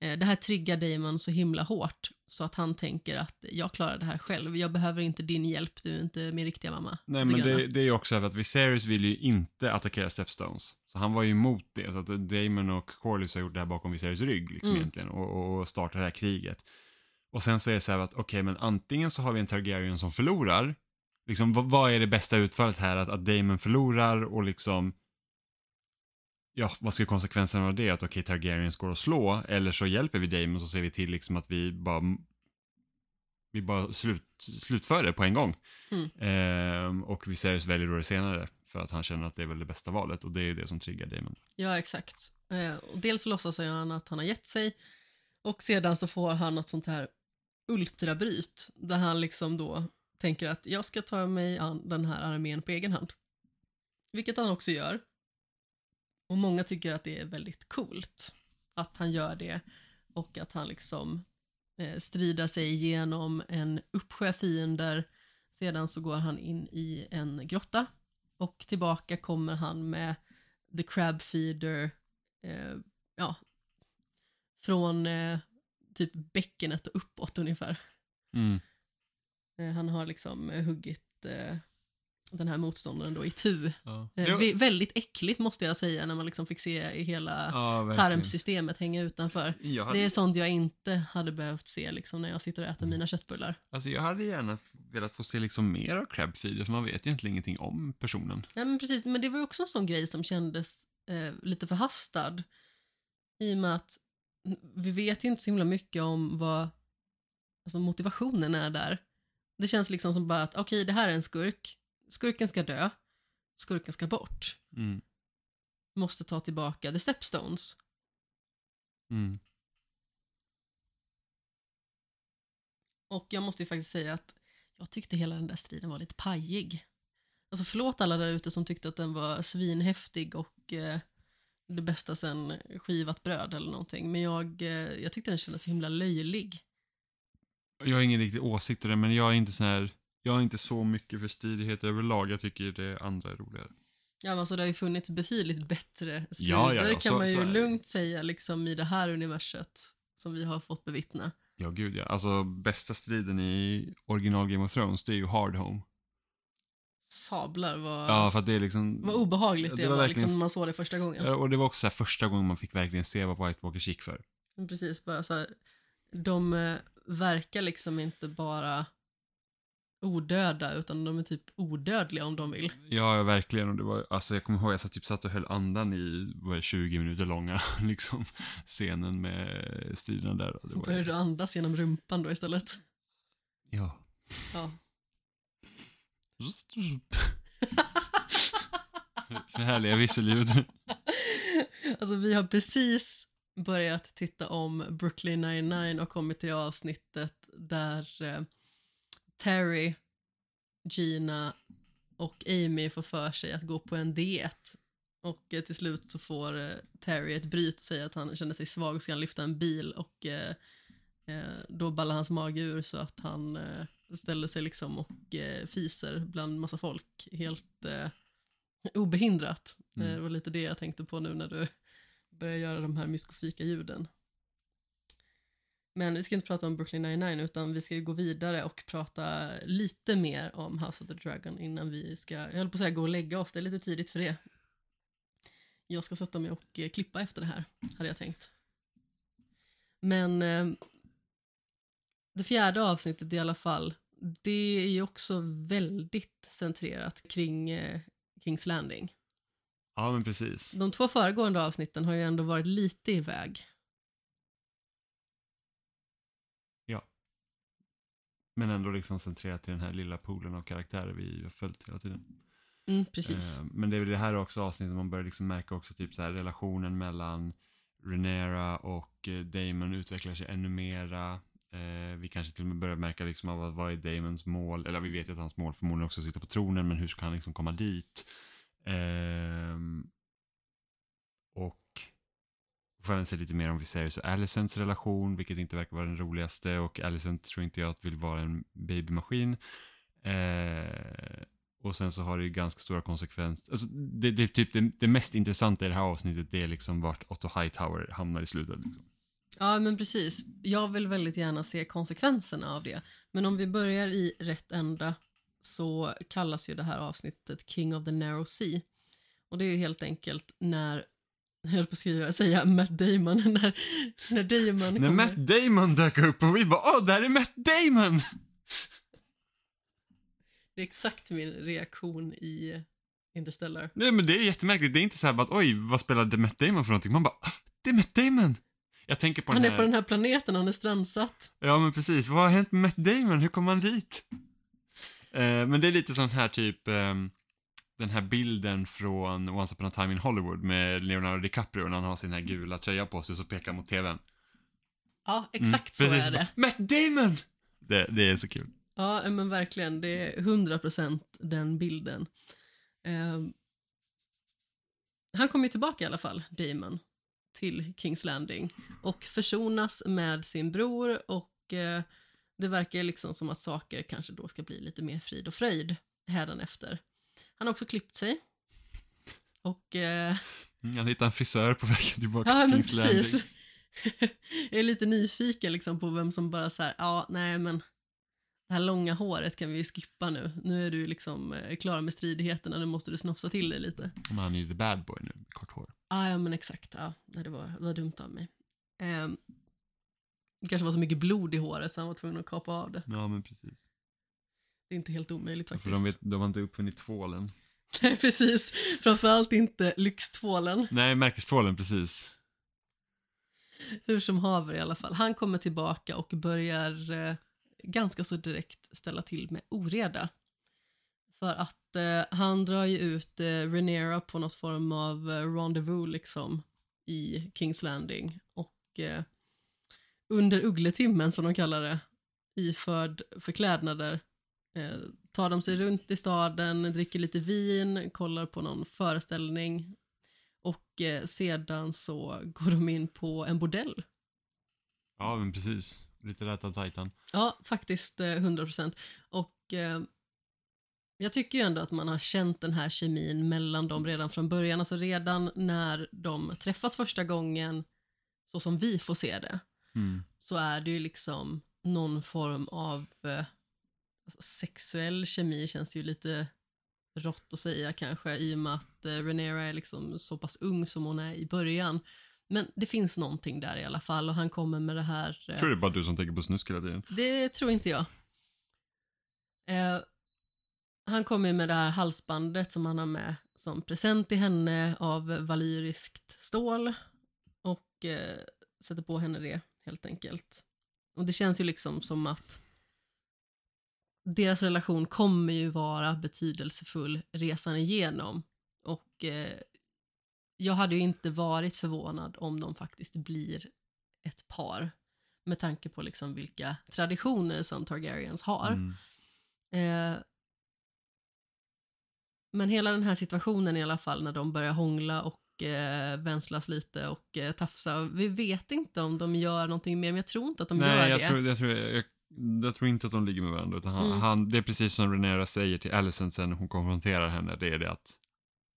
Eh, det här triggar Damon så himla hårt så att han tänker att jag klarar det här själv. Jag behöver inte din hjälp, du är inte min riktiga mamma.
Nej, men det, det är ju också för att Viserys vill ju inte attackera Stepstones. Så han var ju emot det. Så att Damon och Corlys har gjort det här bakom Viserys rygg liksom
Mm.
egentligen och, och startar det här kriget. Och sen så är det så här att okej, men antingen så har vi en Targaryen som förlorar. Liksom, vad, vad är det bästa utfallet här? Att, att Damon förlorar och liksom Ja, vad ska konsekvenserna av det? Att okej, Targaryens går att slå, eller så hjälper vi Damon så ser vi till liksom att vi bara vi bara slut, slutför det på en gång.
Mm.
Ehm, och Viserys väljer då det senare för att han känner att det är väl det bästa valet och det är det som triggar Damon.
Ja, exakt. Eh, och dels låtsas han att han har gett sig och sedan så får han något sånt här ultrabryt där han liksom då tänker att jag ska ta mig an den här armén på egen hand. Vilket han också gör. Och många tycker att det är väldigt coolt att han gör det och att han liksom eh, strider sig igenom en uppsjö fiender. Sedan så går han in i en grotta och tillbaka kommer han med The Crab Feeder, eh, ja, från eh, typ bäckenet och uppåt ungefär.
Mm.
Eh, han har liksom huggit eh, den här motståndaren då i tu.
Ja.
Eh, vi- väldigt äckligt måste jag säga när man liksom fick se hela
ja,
tarmsystemet hänga utanför.
Hade,
Det är sånt jag inte hade behövt se liksom, när jag sitter och äter mina köttbullar.
alltså jag hade gärna velat få se liksom mer av Crabfeeder för man vet egentligen ingenting om personen.
Nej men precis, men det var ju också en sån grej som kändes eh, lite förhastad. I och med att vi vet ju inte så himla mycket om vad alltså, motivationen är där. Det känns liksom som bara att okej, det här är en skurk. Skurken ska dö. Skurken ska bort.
Mm.
Måste ta tillbaka the stepstones.
Mm.
Och jag måste ju faktiskt säga att jag tyckte hela den där striden var lite pajig. Alltså förlåt alla där ute som tyckte att den var svinhäftig och eh, det bästa sen skivat bröd eller någonting. Men jag, eh, jag tyckte den kändes så himla löjlig.
Jag har ingen riktig åsikt i det, men jag är inte så här, jag är inte så mycket för stridighet överlag. Jag tycker det andra är roligare.
Ja, men alltså det har ju funnits betydligt bättre strider
Ja, ja, ja,
kan
så-
man ju
så
lugnt säga liksom i det här universet som vi har fått bevittna.
Ja, gud ja. Alltså bästa striden i original Game of Thrones, det är ju Hard Home.
Sablar var,
Ja, för att det är liksom...
vad obehagligt det,
det var
var, liksom, när man såg det första gången.
Ja, Och det var också så här första gången man fick verkligen se vad White Walkers gick för.
Precis, bara så här, de eh, verkar liksom inte bara odöda utan de är typ odödliga om de vill.
Ja, verkligen. Och det var, alltså, jag kommer ihåg att jag typ satt och höll andan i vad är det, 20 minuter långa liksom, scenen med striderna där. Och det
Så
var,
börjar du andas genom rumpan då istället.
Ja.
Ja.
Härliga visselljud.
Alltså vi har precis börjat titta om Brooklyn 99 och kommit till avsnittet där eh, Terry, Gina och Amy får för sig att gå på en diet. Och eh, till slut så får eh, Terry ett bryt och säger att han känner sig svag och ska lyfta en bil och eh, eh, då ballar hans mage ur så att han eh, ställer sig liksom och eh, fiser bland massa folk helt eh, obehindrat.
Mm.
Det var lite det jag tänkte på nu när du börjar göra de här myskofika ljuden. Men vi ska inte prata om Brooklyn 99 utan vi ska ju gå vidare och prata lite mer om House of the Dragon innan vi ska, jag höll på att säga gå och lägga oss, det är lite tidigt för det. Jag ska sätta mig och eh, klippa efter det här, hade jag tänkt. Men eh, det fjärde avsnittet i alla fall, det är ju också väldigt centrerat kring eh, Kings Landing.
Ja, men precis.
De två föregående avsnitten har ju ändå varit lite iväg.
Men ändå liksom centrerat till den här lilla poolen av karaktärer vi har följt hela tiden.
Mm, precis.
Eh, Men det är väl det här också avsnittet man börjar liksom märka också typ så här relationen mellan Renera och eh, Damon utvecklar sig ännu mera. Eh, vi kanske till och med börjar märka liksom av vad, är Damons mål, eller vi vet ju att hans mål förmodligen också är att sitta på tronen, men hur ska han liksom komma dit? Vi får även se lite mer om Viserys och Alicents relation, vilket inte verkar vara den roligaste och Alicent tror inte jag att vill vara en babymaskin. Eh, Och sen så har det ju ganska stora konsekvenser. Alltså, det, det typ det, det mest intressanta i det här avsnittet, det är liksom vart Otto Hightower hamnar i slutet. Liksom.
Ja, men precis. Jag vill väldigt gärna se konsekvenserna av det. Men om vi börjar i rätt ända så kallas ju det här avsnittet King of the Narrow Sea. Och det är ju helt enkelt när, jag höll på att skriva, säga Matt Damon, när, när Damon
När
kommer...
Matt Damon dök upp och vi bara åh, där är Matt Damon!
Det är exakt min reaktion i Interstellar.
Nej men det är jättemärkligt, det är inte så här bara att oj, vad spelade Matt Damon för någonting? Man bara, "Ah, det är Matt Damon! Jag tänker på
Han
den
är
här...
på den här planeten, han är strandsatt.
Ja men precis, vad har hänt med Matt Damon? Hur kom han dit? Eh, men det är lite sån här typ, ehm, den här bilden från Once upon a time in Hollywood med Leonardo DiCaprio när han har sin här gula tröja på sig och så pekar mot tvn.
Ja,
Mm,
exakt så
precis,
är det.
Matt Damon! Det, det är så kul.
Ja, men verkligen. Det är 100% den bilden. Ehm, han kommer ju tillbaka i alla fall, Damon, till Kings Landing och försonas med sin bror och eh, det verkar liksom som att saker kanske då ska bli lite mer frid och fröjd hädanefter. Han har också klippt sig. Och eh,
Mm, Han hittar en frisör på vägen tillbaka
Ja,
till
men precis. jag är lite nyfiken liksom på vem som bara så här, ja, nej men det här långa håret kan vi ju skippa nu. Nu är du liksom eh, klar med stridigheterna, nu måste du snofsa till dig lite.
Men han är ju the bad boy nu, kort hår.
Ah, ja, men exakt. Ja, det, var, det var dumt av mig. Ehm, det kanske var så mycket blod i håret så han var tvungen att kapa av det.
Ja, men precis.
Det är inte helt omöjligt
För
faktiskt.
de, vet, de har inte uppfunnit tvålen.
Nej, precis. Framförallt inte lyxtvålen.
Nej, märkestvålen, precis.
Hur som haver i alla fall. Han kommer tillbaka och börjar eh, ganska så direkt ställa till med oreda. För att eh, han drar ju ut eh, Rhaenyra på något form av eh, rendezvous liksom i Kings Landing. Och eh, under uggletimmen som de kallar det, iförd förklädnader, eh, tar de sig runt i staden, dricker lite vin, kollar på någon föreställning och eh, sedan så går de in på en bordell.
Ja, men precis. Lite rätt av Titan.
Ja, faktiskt eh, 100%. Och eh, jag tycker ju ändå att man har känt den här kemin mellan dem redan från början. Alltså redan när de träffas första gången, så som vi får se det,
Mm.
så är det ju liksom någon form av alltså sexuell kemi känns ju lite rått att säga kanske i och med att eh, Rhaenyra är liksom så pass ung som hon är i början. Men det finns någonting där i alla fall och han kommer med det här eh,
tror det är bara du som tänker på snusk hela tiden.
det tror inte jag. Eh, han kommer med det här halsbandet som han har med som present till henne av valyriskt stål och eh, sätter på henne det helt enkelt. Och det känns ju liksom som att deras relation kommer ju vara betydelsefull resan igenom och eh, jag hade ju inte varit förvånad om de faktiskt blir ett par med tanke på liksom vilka traditioner som Targaryens har.
Mm.
Eh, men hela den här situationen i alla fall när de börjar hångla och eh, vänslas lite och eh, tafsa. Vi vet inte om de gör någonting mer, men jag tror inte att de gör
Nej, jag
det.
tror, jag, tror, jag, jag tror inte att de ligger med varandra. Utan han,
Mm.
han, det är precis som Renera säger till Alicent sen hon konfronterar henne. Det är det att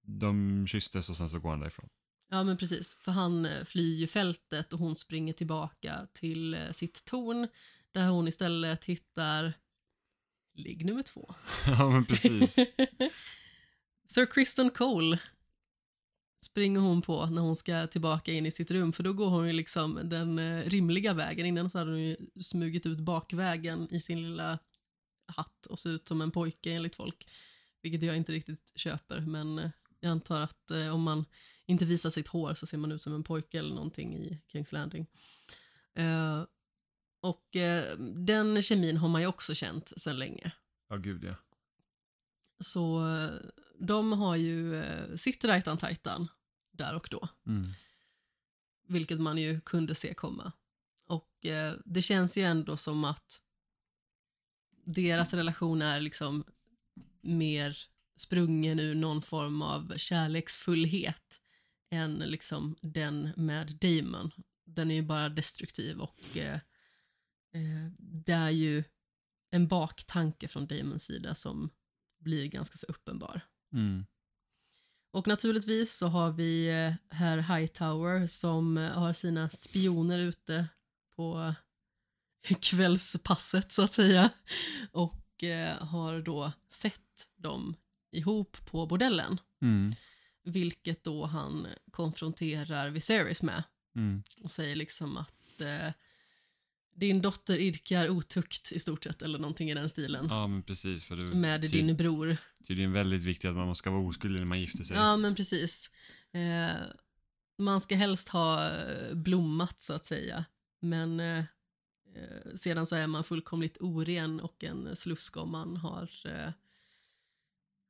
de kysstes och sen så går han därifrån.
Ja, men precis. För han eh, flyr ju fältet och hon springer tillbaka till eh, sitt torn där hon istället hittar ligg nummer två.
ja, men precis.
Sir Kristen Cole springer hon på när hon ska tillbaka in i sitt rum för då går hon ju liksom den eh, rimliga vägen. Innan så hade hon ju smugit ut bakvägen i sin lilla hatt och ser ut som en pojke enligt folk. Vilket jag inte riktigt köper men eh, jag antar att eh, om man inte visar sitt hår så ser man ut som en pojke eller någonting i Kings Landing. Eh, och eh, den kemin har man ju också känt sedan länge.
Ja, gud ja.
Så de har ju eh, sitt Rajtan Titan där och då,
Mm.
vilket man ju kunde se komma. Och eh, det känns ju ändå som att deras relation är liksom mer sprungen ur någon form av kärleksfullhet än liksom den med Damon. Den är ju bara destruktiv och eh, eh, det är ju en baktanke från Damons sida som blir ganska så uppenbar.
Mm.
Och naturligtvis så har vi eh, herr Hightower som eh, har sina spioner ute på kvällspasset så att säga. Och eh, har då sett dem ihop på bordellen.
Mm.
Vilket då han konfronterar Viserys med.
Mm.
Och säger liksom att eh, din dotter idkar otukt i stort sett, eller någonting i den stilen.
Ja, men precis. För det
Med
ty-
din bror.
tydligen väldigt viktigt att man ska vara oskyldig när man gifter sig.
Ja, men precis. Eh, man ska helst ha eh, blommat så att säga. Men eh, eh, sedan så är man fullkomligt oren och en slusk om man har eh,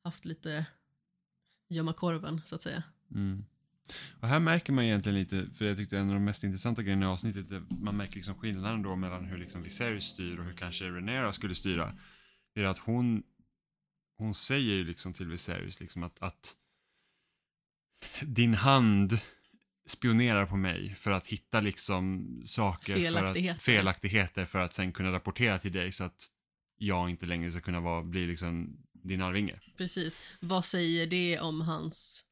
haft lite gömma korven så att säga.
Mm. Och här märker man egentligen lite, för jag tyckte en av de mest intressanta grejerna i avsnittet, man märker liksom skillnaden då mellan hur liksom Viserys styr och hur kanske Renera skulle styra. Det är att hon, hon säger ju liksom till Viserys liksom att, att din hand spionerar på mig för att hitta liksom saker, För
Felaktigheter.
att, felaktigheter för att sen kunna rapportera till dig så att jag inte längre ska kunna vara, bli liksom din arvinge.
Precis. Vad säger det om hans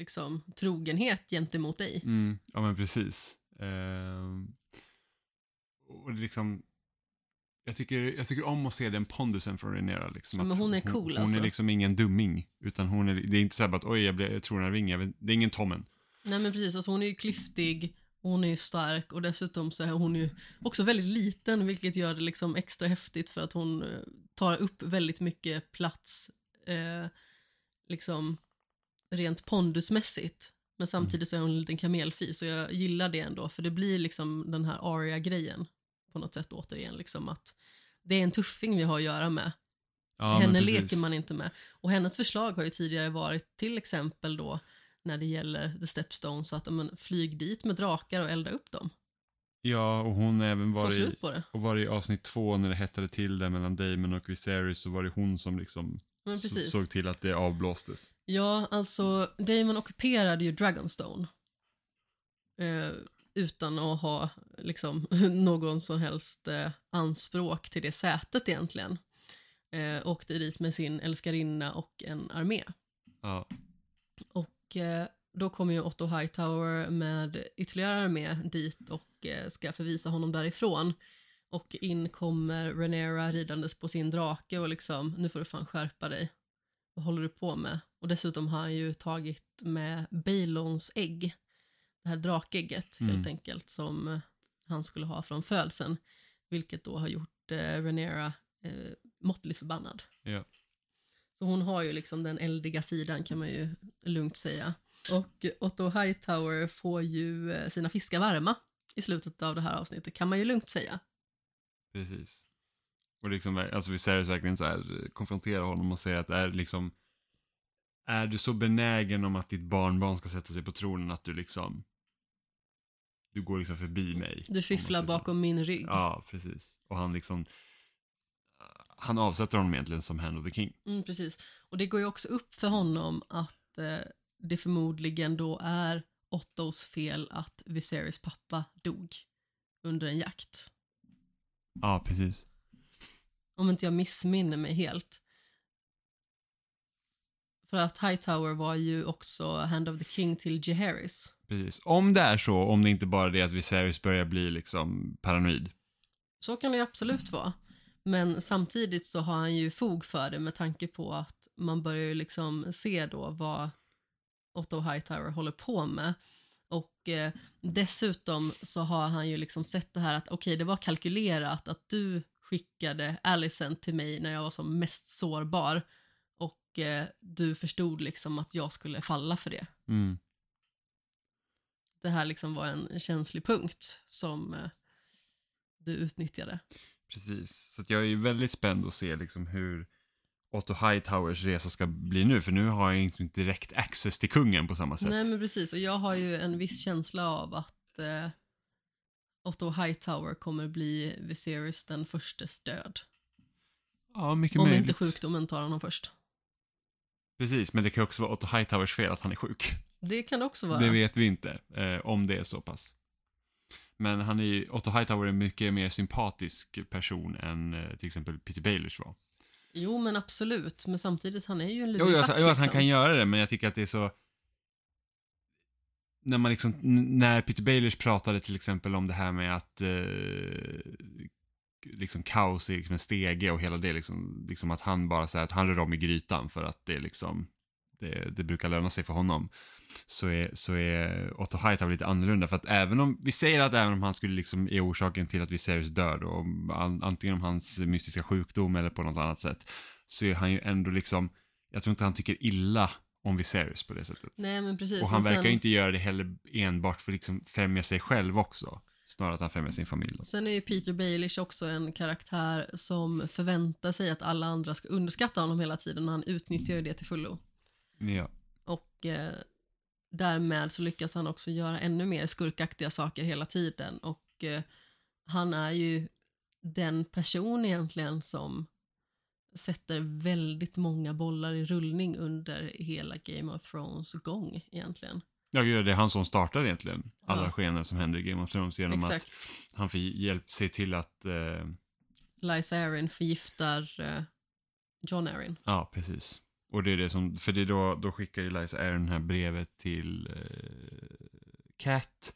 liksom, trogenhet gentemot dig?
Mm, ja men precis. Ehm, och det är liksom, jag tycker, jag tycker om att se den pondusen från Renera. Liksom,
men hon är cool,
hon,
alltså.
är liksom ingen dumming. Utan hon är, det är inte så här att oj, jag, blev, vet, det är ingen Tommen.
Nej men precis, alltså hon är ju klyftig, hon är ju stark och dessutom så är hon ju också väldigt liten vilket gör det liksom extra häftigt för att hon eh, tar upp väldigt mycket plats eh, liksom rent pondusmässigt. Men samtidigt så är hon en liten kamelfis och jag gillar det ändå för det blir liksom den här aria-grejen på något sätt återigen liksom att det är en tuffing vi har att göra med.
Ja,
Henne leker man inte med. Och hennes förslag har ju tidigare varit till exempel då när det gäller The Stepstones att men, flyg dit med drakar och elda upp dem.
Ja, och hon även
på det.
och var i avsnitt två när det hettade till där mellan Damon och Viserys så var det hon som liksom
Men precis.
såg till att det avblåstes.
Ja, alltså Damon ockuperade ju Dragonstone. Eh, utan att ha liksom någon som helst eh, anspråk till det sätet egentligen. Eh, åkte dit med sin älskarinna och en armé.
Ja,
Och eh, då kommer ju Otto Hightower med ytterligare armé dit och eh, ska förvisa honom därifrån. Och in kommer Renera ridandes på sin drake och liksom, nu får du fan skärpa dig. Vad håller du på med? Och dessutom har han ju tagit med Balons ägg. Det här drakägget
Mm.
helt enkelt som eh, han skulle ha från födseln. Vilket då har gjort eh, Renera eh, måttligt förbannad.
ja.
Så hon har ju liksom den eldiga sidan kan man ju lugnt säga. Och Otto Hightower får ju eh, sina fiskar varma i slutet av det här avsnittet kan man ju lugnt säga.
Precis. Och liksom, alltså Viserys verkligen så här eh, konfronterar honom och säger att är liksom är du så benägen om att ditt barnbarn ska sätta sig på tronen att du liksom du går liksom förbi mig.
Du fifflar
så.
bakom min rygg.
Ja, precis. Och han liksom han avsätter honom egentligen som Hand of the King.
Mm, precis. Och det går ju också upp för honom att eh, det förmodligen då är Ottos fel att Viserys pappa dog under en jakt.
Ja, precis.
Om inte jag missminner mig helt. För att Hightower var ju också Hand of the King till Jaehaerys.
Precis. Om det är så, om det inte bara är det att Viserys börjar bli liksom paranoid.
Så kan det ju absolut vara. Men samtidigt så har han ju fog för det med tanke på att man börjar ju liksom se då vad Otto Hightower håller på med. Och eh, dessutom så har han ju liksom sett det här att okej, det var kalkylerat att du skickade Alicent till mig när jag var som mest sårbar och eh, du förstod liksom att jag skulle falla för det.
Mm.
Det här liksom var en känslig punkt som eh, du utnyttjade.
Precis. Så jag är ju väldigt spänd att se liksom hur Otto Hightowers resa ska bli nu. För nu har jag inte direkt access till kungen på samma sätt.
Nej men precis, och jag har ju en viss känsla av att eh, Otto Hightower kommer bli Viserys den förstes död.
ja, mycket
Om
möjligt.
inte sjukdomen tar honom först.
Precis, men det kan också vara Otto Hightowers fel att han är sjuk.
Det kan det också vara.
Det vet vi inte, eh, om det är så pass. Men han är Otto Hightower är en mycket mer sympatisk person än eh, till exempel Peter Baelish var.
Jo, men absolut. Men samtidigt, han är ju en
Jo,
lurifax.
jag, jo, att han
liksom.
kan göra det, men jag tycker att det är så... När man liksom, när Peter Baelish pratade till exempel om det här med att eh, liksom kaos är liksom en stege och hela det liksom, liksom att han bara säger att han rör om i grytan för att det liksom, det, det brukar löna sig för honom. Så är, så är Otto Hightower lite annorlunda för att även om, vi säger att även om han skulle liksom är orsaken till att Viserys dör och an, antingen om hans mystiska sjukdom eller på något annat sätt så är han ju ändå liksom, jag tror inte han tycker illa om Viserys på det sättet.
Nej, men precis.
Och han verkar ju inte göra det heller enbart för att liksom främja sig själv också. Snarare att han främjar sin familj. Då.
Sen är ju Peter Baelish också en karaktär som förväntar sig att alla andra ska underskatta honom hela tiden och han utnyttjar ju det till fullo.
Ja.
Och eh, därmed så lyckas han också göra ännu mer skurkaktiga saker hela tiden och eh, han är ju den person egentligen som sätter väldigt många bollar i rullning under hela Game of Thrones gång egentligen.
Ja, det är han som startar egentligen alla
Ja.
skeenden som händer i Game of Thrones genom
Exakt.
att han får hjälp sig till att, eh,
Lysa Arryn förgiftar eh, John Arryn.
ja precis. Och det är det som, för det är då, då skickar ju Liza Aaron det här brevet till eh, Cat.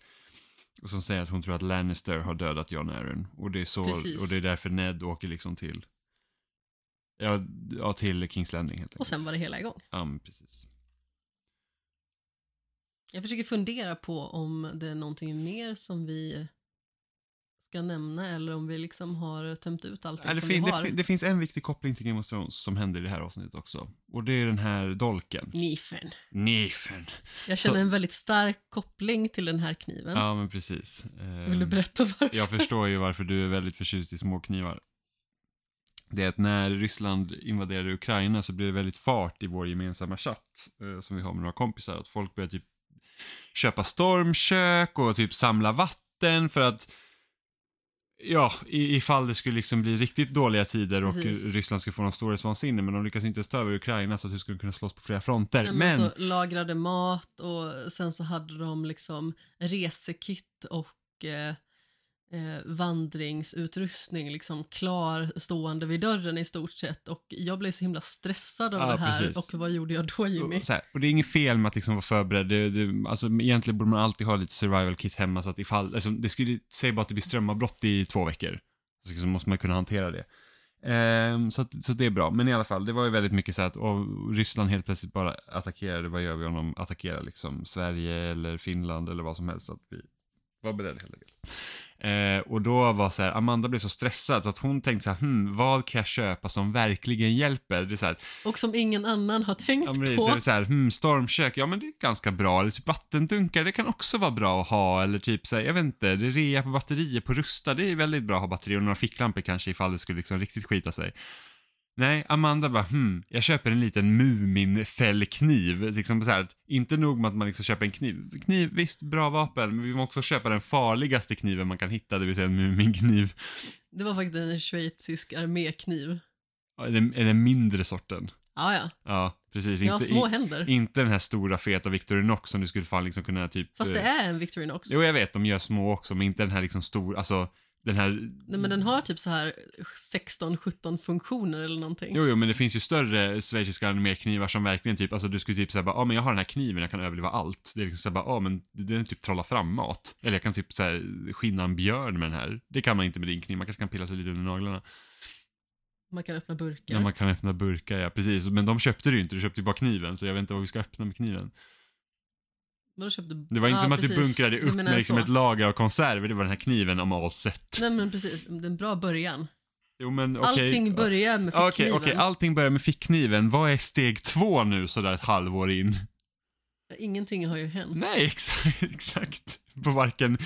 Och som säger att hon tror att Lannister har dödat John Aaron. Och det är så,
Precis.
och det är därför Ned åker liksom till, ja, ja till Kings Landing helt enkelt.
Och sen var det hela igång.
Ja, men precis.
Jag försöker fundera på om det är någonting mer som vi ska nämna eller om vi liksom har tömt ut allting
Ja, det,
som vi
det,
har.
fin, det finns en viktig koppling till Game of Thrones som händer i det här avsnittet också. Och det är den här dolken.
Nifen.
Nifen.
Jag känner
Så-
en väldigt stark koppling till den här kniven.
Ja, men precis. Ehm,
Vill du berätta varför?
Jag förstår ju varför du är väldigt förtjust i små knivar. Det är att när Ryssland invaderade Ukraina så blev det väldigt fart i vår gemensamma chatt eh, som vi har med några kompisar. Att folk började typ köpa stormkök och typ samla vatten för att Ja, ifall det skulle liksom bli riktigt dåliga tider och
Precis.
Ryssland skulle få någon storhetsvansinne men de lyckas inte över Ukraina så att de skulle kunna slåss på flera fronter.
Nej,
men,
men så lagrade mat och sen så hade de liksom resekit och eh, eh, vandringsutrustning liksom klar stående vid dörren i stort sett och jag blev så himla stressad av
Ja,
det här
precis.
och vad gjorde jag då Jimmy?
Och, här, och det är inget fel med att liksom vara förberedd. Det, det, alltså, egentligen borde man alltid ha lite survival kit hemma så att ifall, alltså, det skulle, säg bara att det blir strömavbrott i två veckor. Så, så måste man kunna hantera det. Ehm, så, att, så det är bra, men i alla fall, det var ju väldigt mycket så att och Ryssland helt plötsligt bara attackerade, vad gör vi om de attackerar liksom Sverige eller Finland eller vad som helst, att vi var beredda helt enkelt. Eh, och då var så här, Amanda blev så stressad så att hon tänkte så här, hmm, vad kan jag köpa som verkligen hjälper? Det är så här,
Och som ingen annan har tänkt
Ja, men det
på.
är så här, hmm, stormkök, ja men det är ganska bra. Eller typ vattendunkar, det kan också vara bra att ha. Eller typ så här, jag vet inte, det är rea på batterier på Rusta, det är väldigt bra att ha batterier. Och några ficklampor kanske ifall det skulle liksom riktigt skita sig. Nej, Amanda bara, hmm, jag köper en liten Muminfällkniv. Liksom så här, inte nog med att man liksom köper en kniv. Kniv, visst, bra vapen, men vi måste också köpa den farligaste kniven man kan hitta, det vill säga en Muminkniv.
Det var faktiskt en schweizisk armékniv.
Ja, Den, den mindre sorten.
Ja, ja.
Ja, precis.
Jag har
Inte,
små händer.
Inte den här stora feta Victorinox som du skulle fan liksom kunna typ...
Fast det
eh,
är en Victorinox.
Jo, jag vet, de gör små också, men inte den här liksom stor, alltså den här...
Nej, men den har typ så här 16-17 funktioner eller någonting.
Jo, jo, men det finns ju större schweiziska arméknivar som verkligen typ, alltså du skulle typ säga bara, ja ah, men jag har den här kniven, jag kan överleva allt. Det är liksom såhär bara, ja ah, men den typ trolla fram mat. Eller jag kan typ såhär skinna en björn med den här. Det kan man inte med din kniv, man kanske kan pilla sig lite under naglarna.
Man kan öppna burkar.
Ja, man kan öppna burkar, ja precis. Men de köpte du ju inte, du köpte ju bara kniven, så jag vet inte vad vi ska öppna med kniven.
Vadå köpte...
Det var inte
Ja,
som att
precis.
du bunkrade upp med liksom
så.
ett lager av konserver, det var den här kniven om all set.
Nej men precis, det är en bra början.
Jo men okej.
Allting börjar med
Okej,
fickkniven.
okej, allting börjar med fickkniven. Vad är steg två nu sådär ett halvår in?
Ingenting har ju hänt.
Nej, exakt, exakt. På varken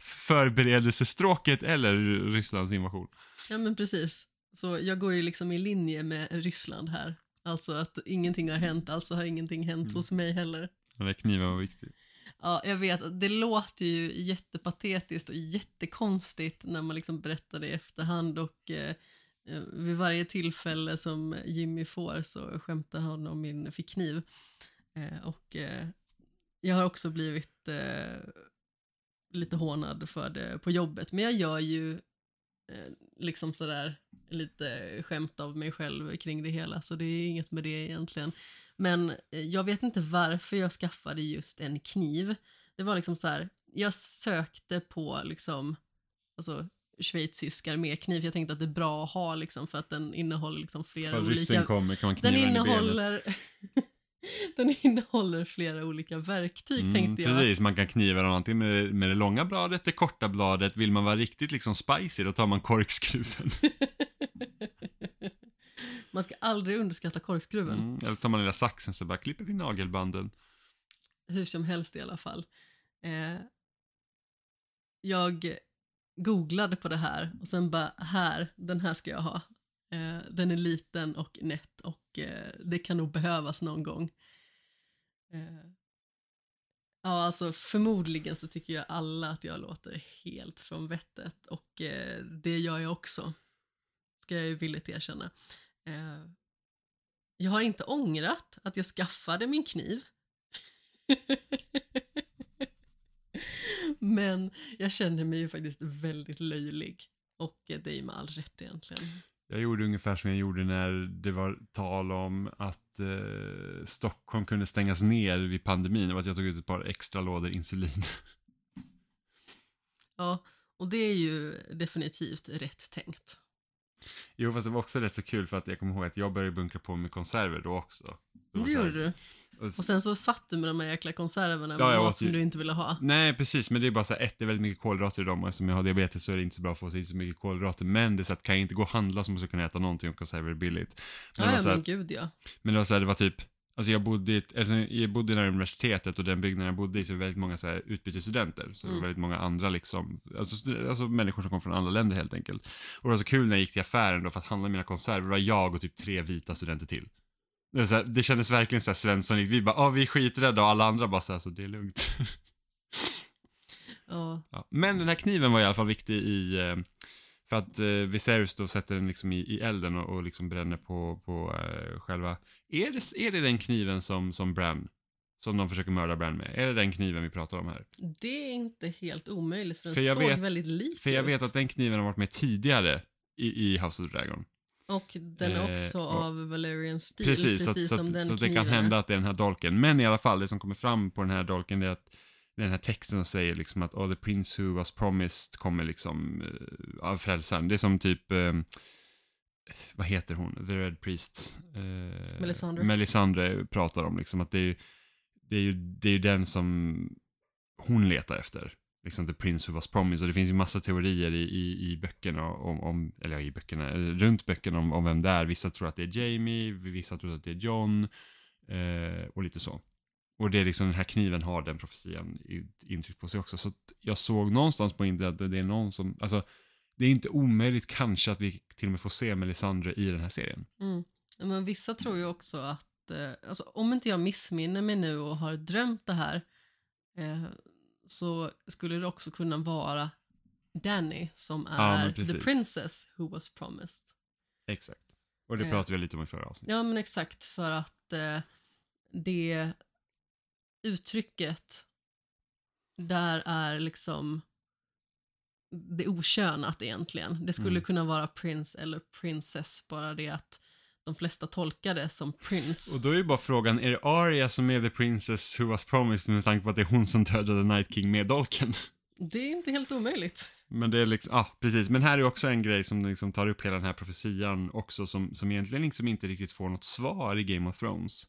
förberedelsestråket eller Rysslands invasion.
Ja men precis. Så jag går ju liksom i linje med Ryssland här. Alltså att ingenting har hänt, alltså har ingenting hänt
Mm.
hos mig heller.
Den där kniven var viktig.
Ja, jag vet, det låter ju jättepatetiskt och jättekonstigt när man liksom berättar det i efterhand och eh, eh vid varje tillfälle som Jimmy får så skämtar han om min fickkniv. Eh, och eh, jag har också blivit eh, lite hånad för det på jobbet, men jag gör ju liksom sådär lite skämt av mig själv kring det hela, så det är inget med det egentligen. Men eh, jag vet inte varför jag skaffade just en kniv. Det var liksom så här, jag sökte på liksom, alltså schweizisk armékniv. Jag tänkte att det är bra att ha liksom för att den innehåller liksom flera olika...
ryssen kommer kan man kniva
Den innehåller... den innehåller flera olika verktyg
Mm,
tänkte jag.
Precis, man kan kniva den antingen med, med det långa bladet, det korta bladet. Vill man vara riktigt liksom spicy, då tar man korkskruven.
Man ska aldrig underskatta korkskruven.
Mm, eller tar man lilla saxen så bara klipper vi nagelbanden.
Hur som helst i alla fall. Eh, jag googlade på det här och sen bara, här, den här ska jag ha. Eh, den är liten och nätt och eh, det kan nog behövas någon gång. Eh, ja, alltså förmodligen så tycker jag alla att jag låter helt från vettet och eh, det gör jag också. Ska jag ju villigt erkänna. Eh, jag har inte ångrat att jag skaffade min kniv. Men jag känner mig ju faktiskt väldigt löjlig. Och eh, det är ju med all rätt egentligen.
Jag gjorde ungefär som jag gjorde när det var tal om att eh, Stockholm kunde stängas ner vid pandemin. Var att jag tog ut ett par extra lådor insulin.
Ja, och det är ju definitivt rätt tänkt.
Jo, fast det var också rätt så kul för att jag kommer ihåg att jag började bunkra på med konserver då också. Det
Det gjorde du.
Och s-
Och sen så satt du med de här jäkla konserverna
Ja,
med
jag
mat
åt
som
ju-
du inte ville ha.
Nej, precis, men det är bara så här, ett, det är väldigt mycket kolhydrater i dem och eftersom jag har diabetes så är det inte så bra att få sig så mycket kolhydrater. Men det är så att kan jag inte gå och handla så måste jag kunna äta någonting och konserver är billigt. Men,
Ja,
det
ja
här,
men gud ja.
men det var så här, det var typ, alltså jag bodde, i alltså jag bodde nära universitetet och den byggnaden jag bodde i så var det väldigt många så här utbytesstudenter. Så det var
Mm.
väldigt många andra liksom, alltså, alltså människor som kom från andra länder helt enkelt. Och det var så kul när jag gick till affären då för att handla mina konserver, det var jag och typ tre vita studenter till. Det, är så här, det kändes verkligen så här Svensson, vi bara, ah, vi är skiträdda och alla andra bara så här, så det är lugnt.
ja.
Ja. Men den här kniven var i alla fall viktig i, eh, för att eh, Viserys då sätter den liksom i, i elden och, och liksom bränner på, på eh, själva, är det, är det den kniven som, som Bran, som de försöker mörda Bran med? Är det den kniven vi pratar om här?
Det är inte helt omöjligt för den
För jag
såg
vet-
väldigt lik
För jag
ut.
vet att den kniven har varit med tidigare i, i House of the Dragon.
Och den är
Eh,
också
och-
av Valerian Steel,
Precis,
precis,
så, så,
som
att-
den
så det kan hända att det är den här dolken. Men i alla fall, det som kommer fram på den här dolken är att den här texten som säger liksom att oh, the prince who was promised kommer liksom uh, av frälsaren. Det är som typ, eh, vad heter hon, the red priest? Uh,
Melisandre.
Melisandre pratar om liksom att det är ju, det är ju, det är ju den som hon letar efter. Liksom the prince who was promised. Och det finns ju massa teorier i, i, i böckerna om, om, eller ja, i böckerna, runt böckerna om, om vem det är. Vissa tror att det är Jamie, vissa tror att det är John eh, och lite så. Och det är liksom den här kniven har den profetian intryck på sig också. Så jag såg någonstans på internet att det är någon som, alltså det är inte omöjligt kanske att vi till och med får se Melisandre i den här serien.
Mm. Men vissa tror ju också att, eh, alltså, om inte jag missminner mig nu och har drömt det här, eh, så skulle det också kunna vara Danny som
Ja,
är the
precis.
princess who was promised.
Exakt. Och det
Eh.
pratade vi lite om i förra avsnittet.
Ja, men exakt för att eh, det uttrycket där är liksom det okönat egentligen. Det skulle
Mm.
kunna vara prince eller princess, bara det att de flesta tolkar det som prince.
Och då är ju bara frågan, är det Arya som är the princess who was promised med tanke på att det är hon som dödade Night King med dolken?
Det är inte helt omöjligt.
Men det är liksom, ja ah, precis. Men här är också en grej som liksom tar upp hela den här profetian också som, som egentligen liksom inte riktigt får något svar i Game of Thrones.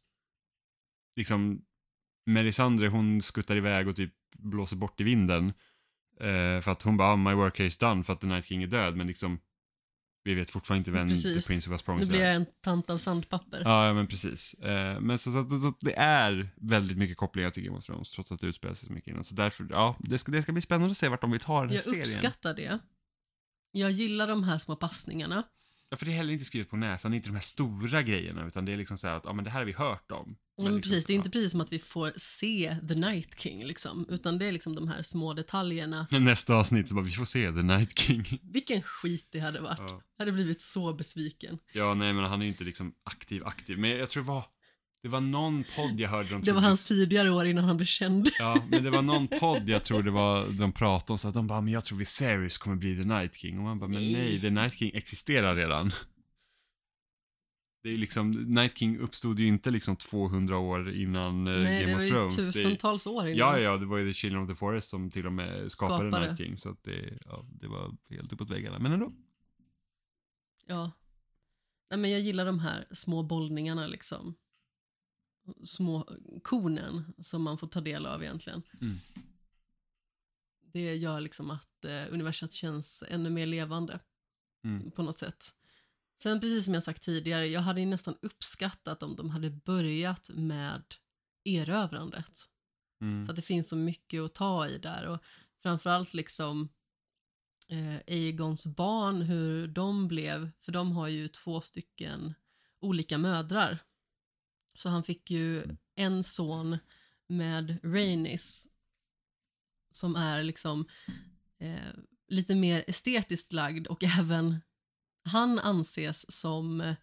Liksom, Melisandre hon skuttar iväg och typ blåser bort i vinden. Eh, för att hon bara, ah, my work here is done för att the Night King är död. Men liksom, vi vet fortfarande inte vem
Precis.
the prince who was
Nu
promised
blir
är.
jag en tant av sandpapper.
Ja, ja, men precis. Eh, men så, så, så, det är väldigt mycket kopplingar till Game of Thrones, trots att det utspelar sig så mycket innan. Så därför, ja, det ska, det ska bli spännande att se vart de vill ta den här
jag
serien.
uppskattar det. Jag gillar de här små passningarna.
Ja, för det är heller inte skrivet på näsan, det är inte de här stora grejerna, utan det är liksom så här att, ja men det här har vi hört om. Men
men
liksom,
precis, det är inte precis som att vi får se The Night King, liksom, utan det är liksom de här små detaljerna.
Nästa avsnitt så bara, vi får se The Night King.
Vilken skit det hade varit.
Ja.
Jag hade blivit så besviken.
ja, nej men han är ju inte liksom aktiv, aktiv. Men jag tror det var, Det var någon podd jag hörde. De
Det var hans tidigare år innan han blev känd.
Ja, men det var någon podd jag tror det var, de pratade om så att de bara, men jag tror Viserys kommer bli The Night King. Och man bara, men
Nej.
nej, The Night King existerar redan. Det är liksom, Night King uppstod ju inte liksom 200 år innan eh,
Nej,
Game
det
of
var ju
Thrones. Det är-
tusentals år innan.
Ja, ja, det var ju The Children of the Forest som till och med skapade,
Skapade.
Night King. Så att det, ja, det var helt uppåt väggarna. Men ändå.
Ja. Nej, men jag gillar de här små bollningarna liksom. Små kornen som man får ta del av egentligen.
Mm.
Det gör liksom att eh, universum känns ännu mer levande
Mm.
på något sätt. Sen precis som jag sagt tidigare, jag hade ju nästan uppskattat om de hade börjat med erövrandet.
Mm.
För att det finns så mycket att ta i där och framförallt liksom eh, Aegons barn, hur de blev, för de har ju två stycken olika mödrar. Så han fick ju en son med Rhaenys som är liksom eh, lite mer estetiskt lagd och även han anses som eh,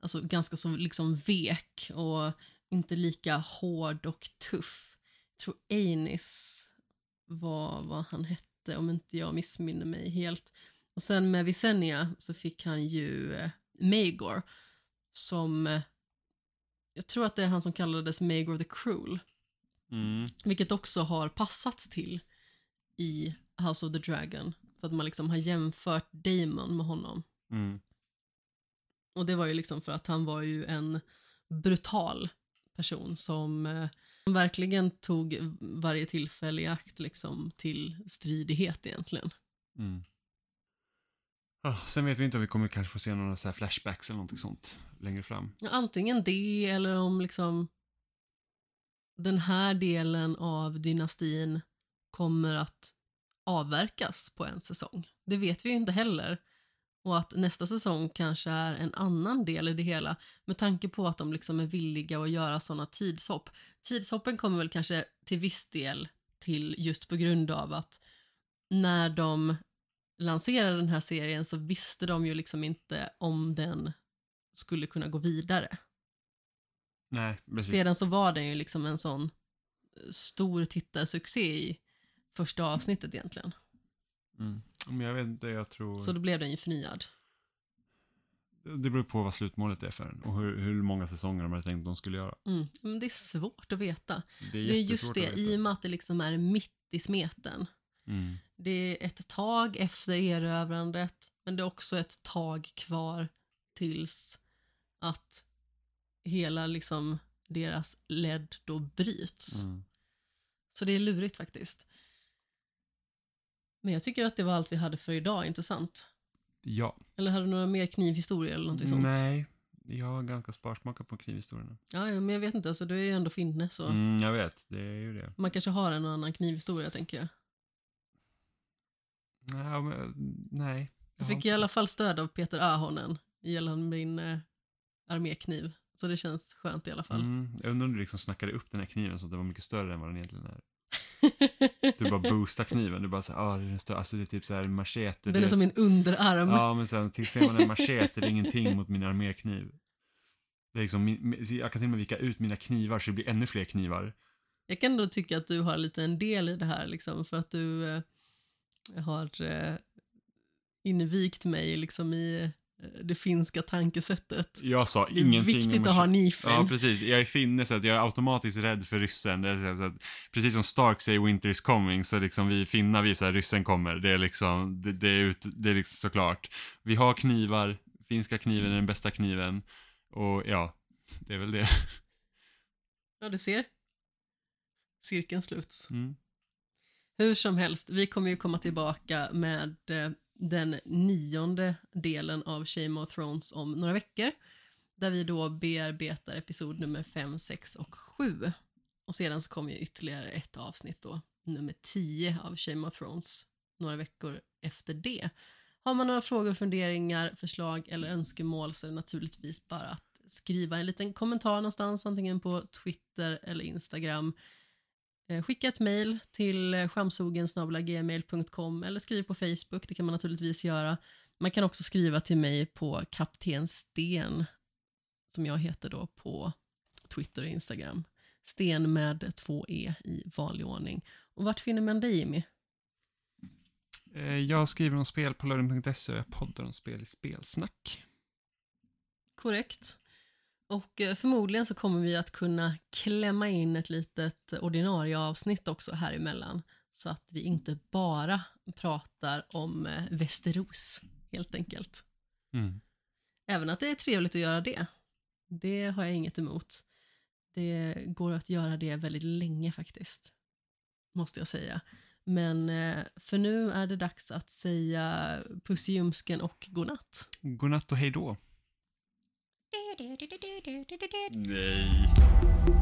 alltså ganska så liksom vek och inte lika hård och tuff. Jag tror Ainis var vad han hette om inte jag missminner mig helt. Och sen med Visenya så fick han ju eh, Magor som eh, jag tror att det är han som kallades Magor the Cruel.
Mm.
Vilket också har passats till i House of the Dragon. För att man liksom har jämfört Damon med honom.
Mm.
Och det var ju liksom för att han var ju en brutal person som eh, verkligen tog varje tillfälle i akt liksom till stridighet egentligen.
Mm. Sen vet vi inte om vi kommer kanske få se några så här flashbacks eller någonting sånt längre fram.
Antingen det eller om liksom den här delen av dynastin kommer att avverkas på en säsong. Det vet vi ju inte heller. Och att nästa säsong kanske är en annan del i det hela med tanke på att de liksom är villiga att göra sådana tidshopp. Tidshoppen kommer väl kanske till viss del till just på grund av att när de lanserade den här serien så visste de ju liksom inte om den skulle kunna gå vidare.
Nej, precis.
Sedan så var den ju liksom en sån eh, stor tittarsuccé i första avsnittet egentligen.
Mm. Men jag vet inte, jag tror...
Så då blev den ju förnyad.
Det beror på vad slutmålet är för den och hur, hur många säsonger de hade tänkt att de skulle göra.
Mm. Men det är svårt att veta.
Det är,
Det är just det, i och med att det liksom är mitt i smeten.
Mm.
Det är ett tag efter erövrandet, men det är också ett tag kvar tills att hela liksom deras led då bryts.
Mm.
Så det är lurigt faktiskt. Men jag tycker att det var allt vi hade för idag, inte sant?
Ja.
Eller hade du några mer knivhistorier eller någonting sånt?
Nej, jag har ganska sparsmakat på knivhistorierna.
Ja, men jag vet inte, alltså, du är ju ändå finne så
Mm, jag vet, det är ju det.
man kanske har en och annan knivhistoria tänker jag.
Nej, men, nej.
Jag fick
inte-
i alla fall stöd av Peter Ahonen gällande min eh, armékniv. Så det känns skönt i alla fall.
Mm, jag undrar om du liksom snackade upp den här kniven så att den var mycket större än vad den egentligen är. Du bara boostar kniven, du bara såhär, ah, den är större, alltså det är typ såhär en machete.
Den är som min underarm.
Ja, men sen ser man en machete, det är ingenting mot min armékniv. Det är liksom, min, jag kan till och med vika ut mina knivar så det blir ännu fler knivar.
Jag kan ändå tycka att du har lite en del i det här liksom för att du eh, har eh, invikt mig liksom i eh, det finska tankesättet.
Jag sa
Det är
ingenting
viktigt att ha nifen.
Ja, precis. Jag är finne så att jag är automatiskt rädd för ryssen. Det är så att, precis som Stark säger Winter is coming, så liksom vi finnar visar ryssen kommer. Det är liksom, det, det är, ut, det är liksom såklart. Vi har knivar, finska kniven är den bästa kniven. Och ja, det är väl det.
Ja, du ser. Cirkeln sluts.
Mm.
Hur som helst, vi kommer ju komma tillbaka med eh, den nionde delen av Shame of Thrones om några veckor. Där vi då bearbetar episod nummer 5, 6 och 7. Och sedan så kommer ju ytterligare ett avsnitt då, nummer 10 av Shame of Thrones, några veckor efter det. Har man några frågor, funderingar, förslag eller önskemål så är det naturligtvis bara att skriva en liten kommentar någonstans, antingen på Twitter eller Instagram. Eh, Skicka ett mejl till eh, skamsogen.gmail.com eller skriv på Facebook, det kan man naturligtvis göra. Man kan också skriva till mig på Kapten Sten, som jag heter då på Twitter och Instagram. Sten med två E i vanlig ordning. Och vart finner man dig Jimmy?
Eh, Jag skriver om spel på lördagen.se och jag poddar om spel i spelsnack.
Korrekt. Och eh, förmodligen så kommer vi att kunna klämma in ett litet ordinarie avsnitt också här emellan. Så att vi inte bara pratar om eh, Västerås, helt enkelt.
Mm.
Även att det är trevligt att göra det. Det har jag inget emot. Det går att göra det väldigt länge faktiskt. Måste jag säga. Men eh, för nu är det dags att säga puss i ljumsken och godnatt.
Godnatt och hej då. Nej.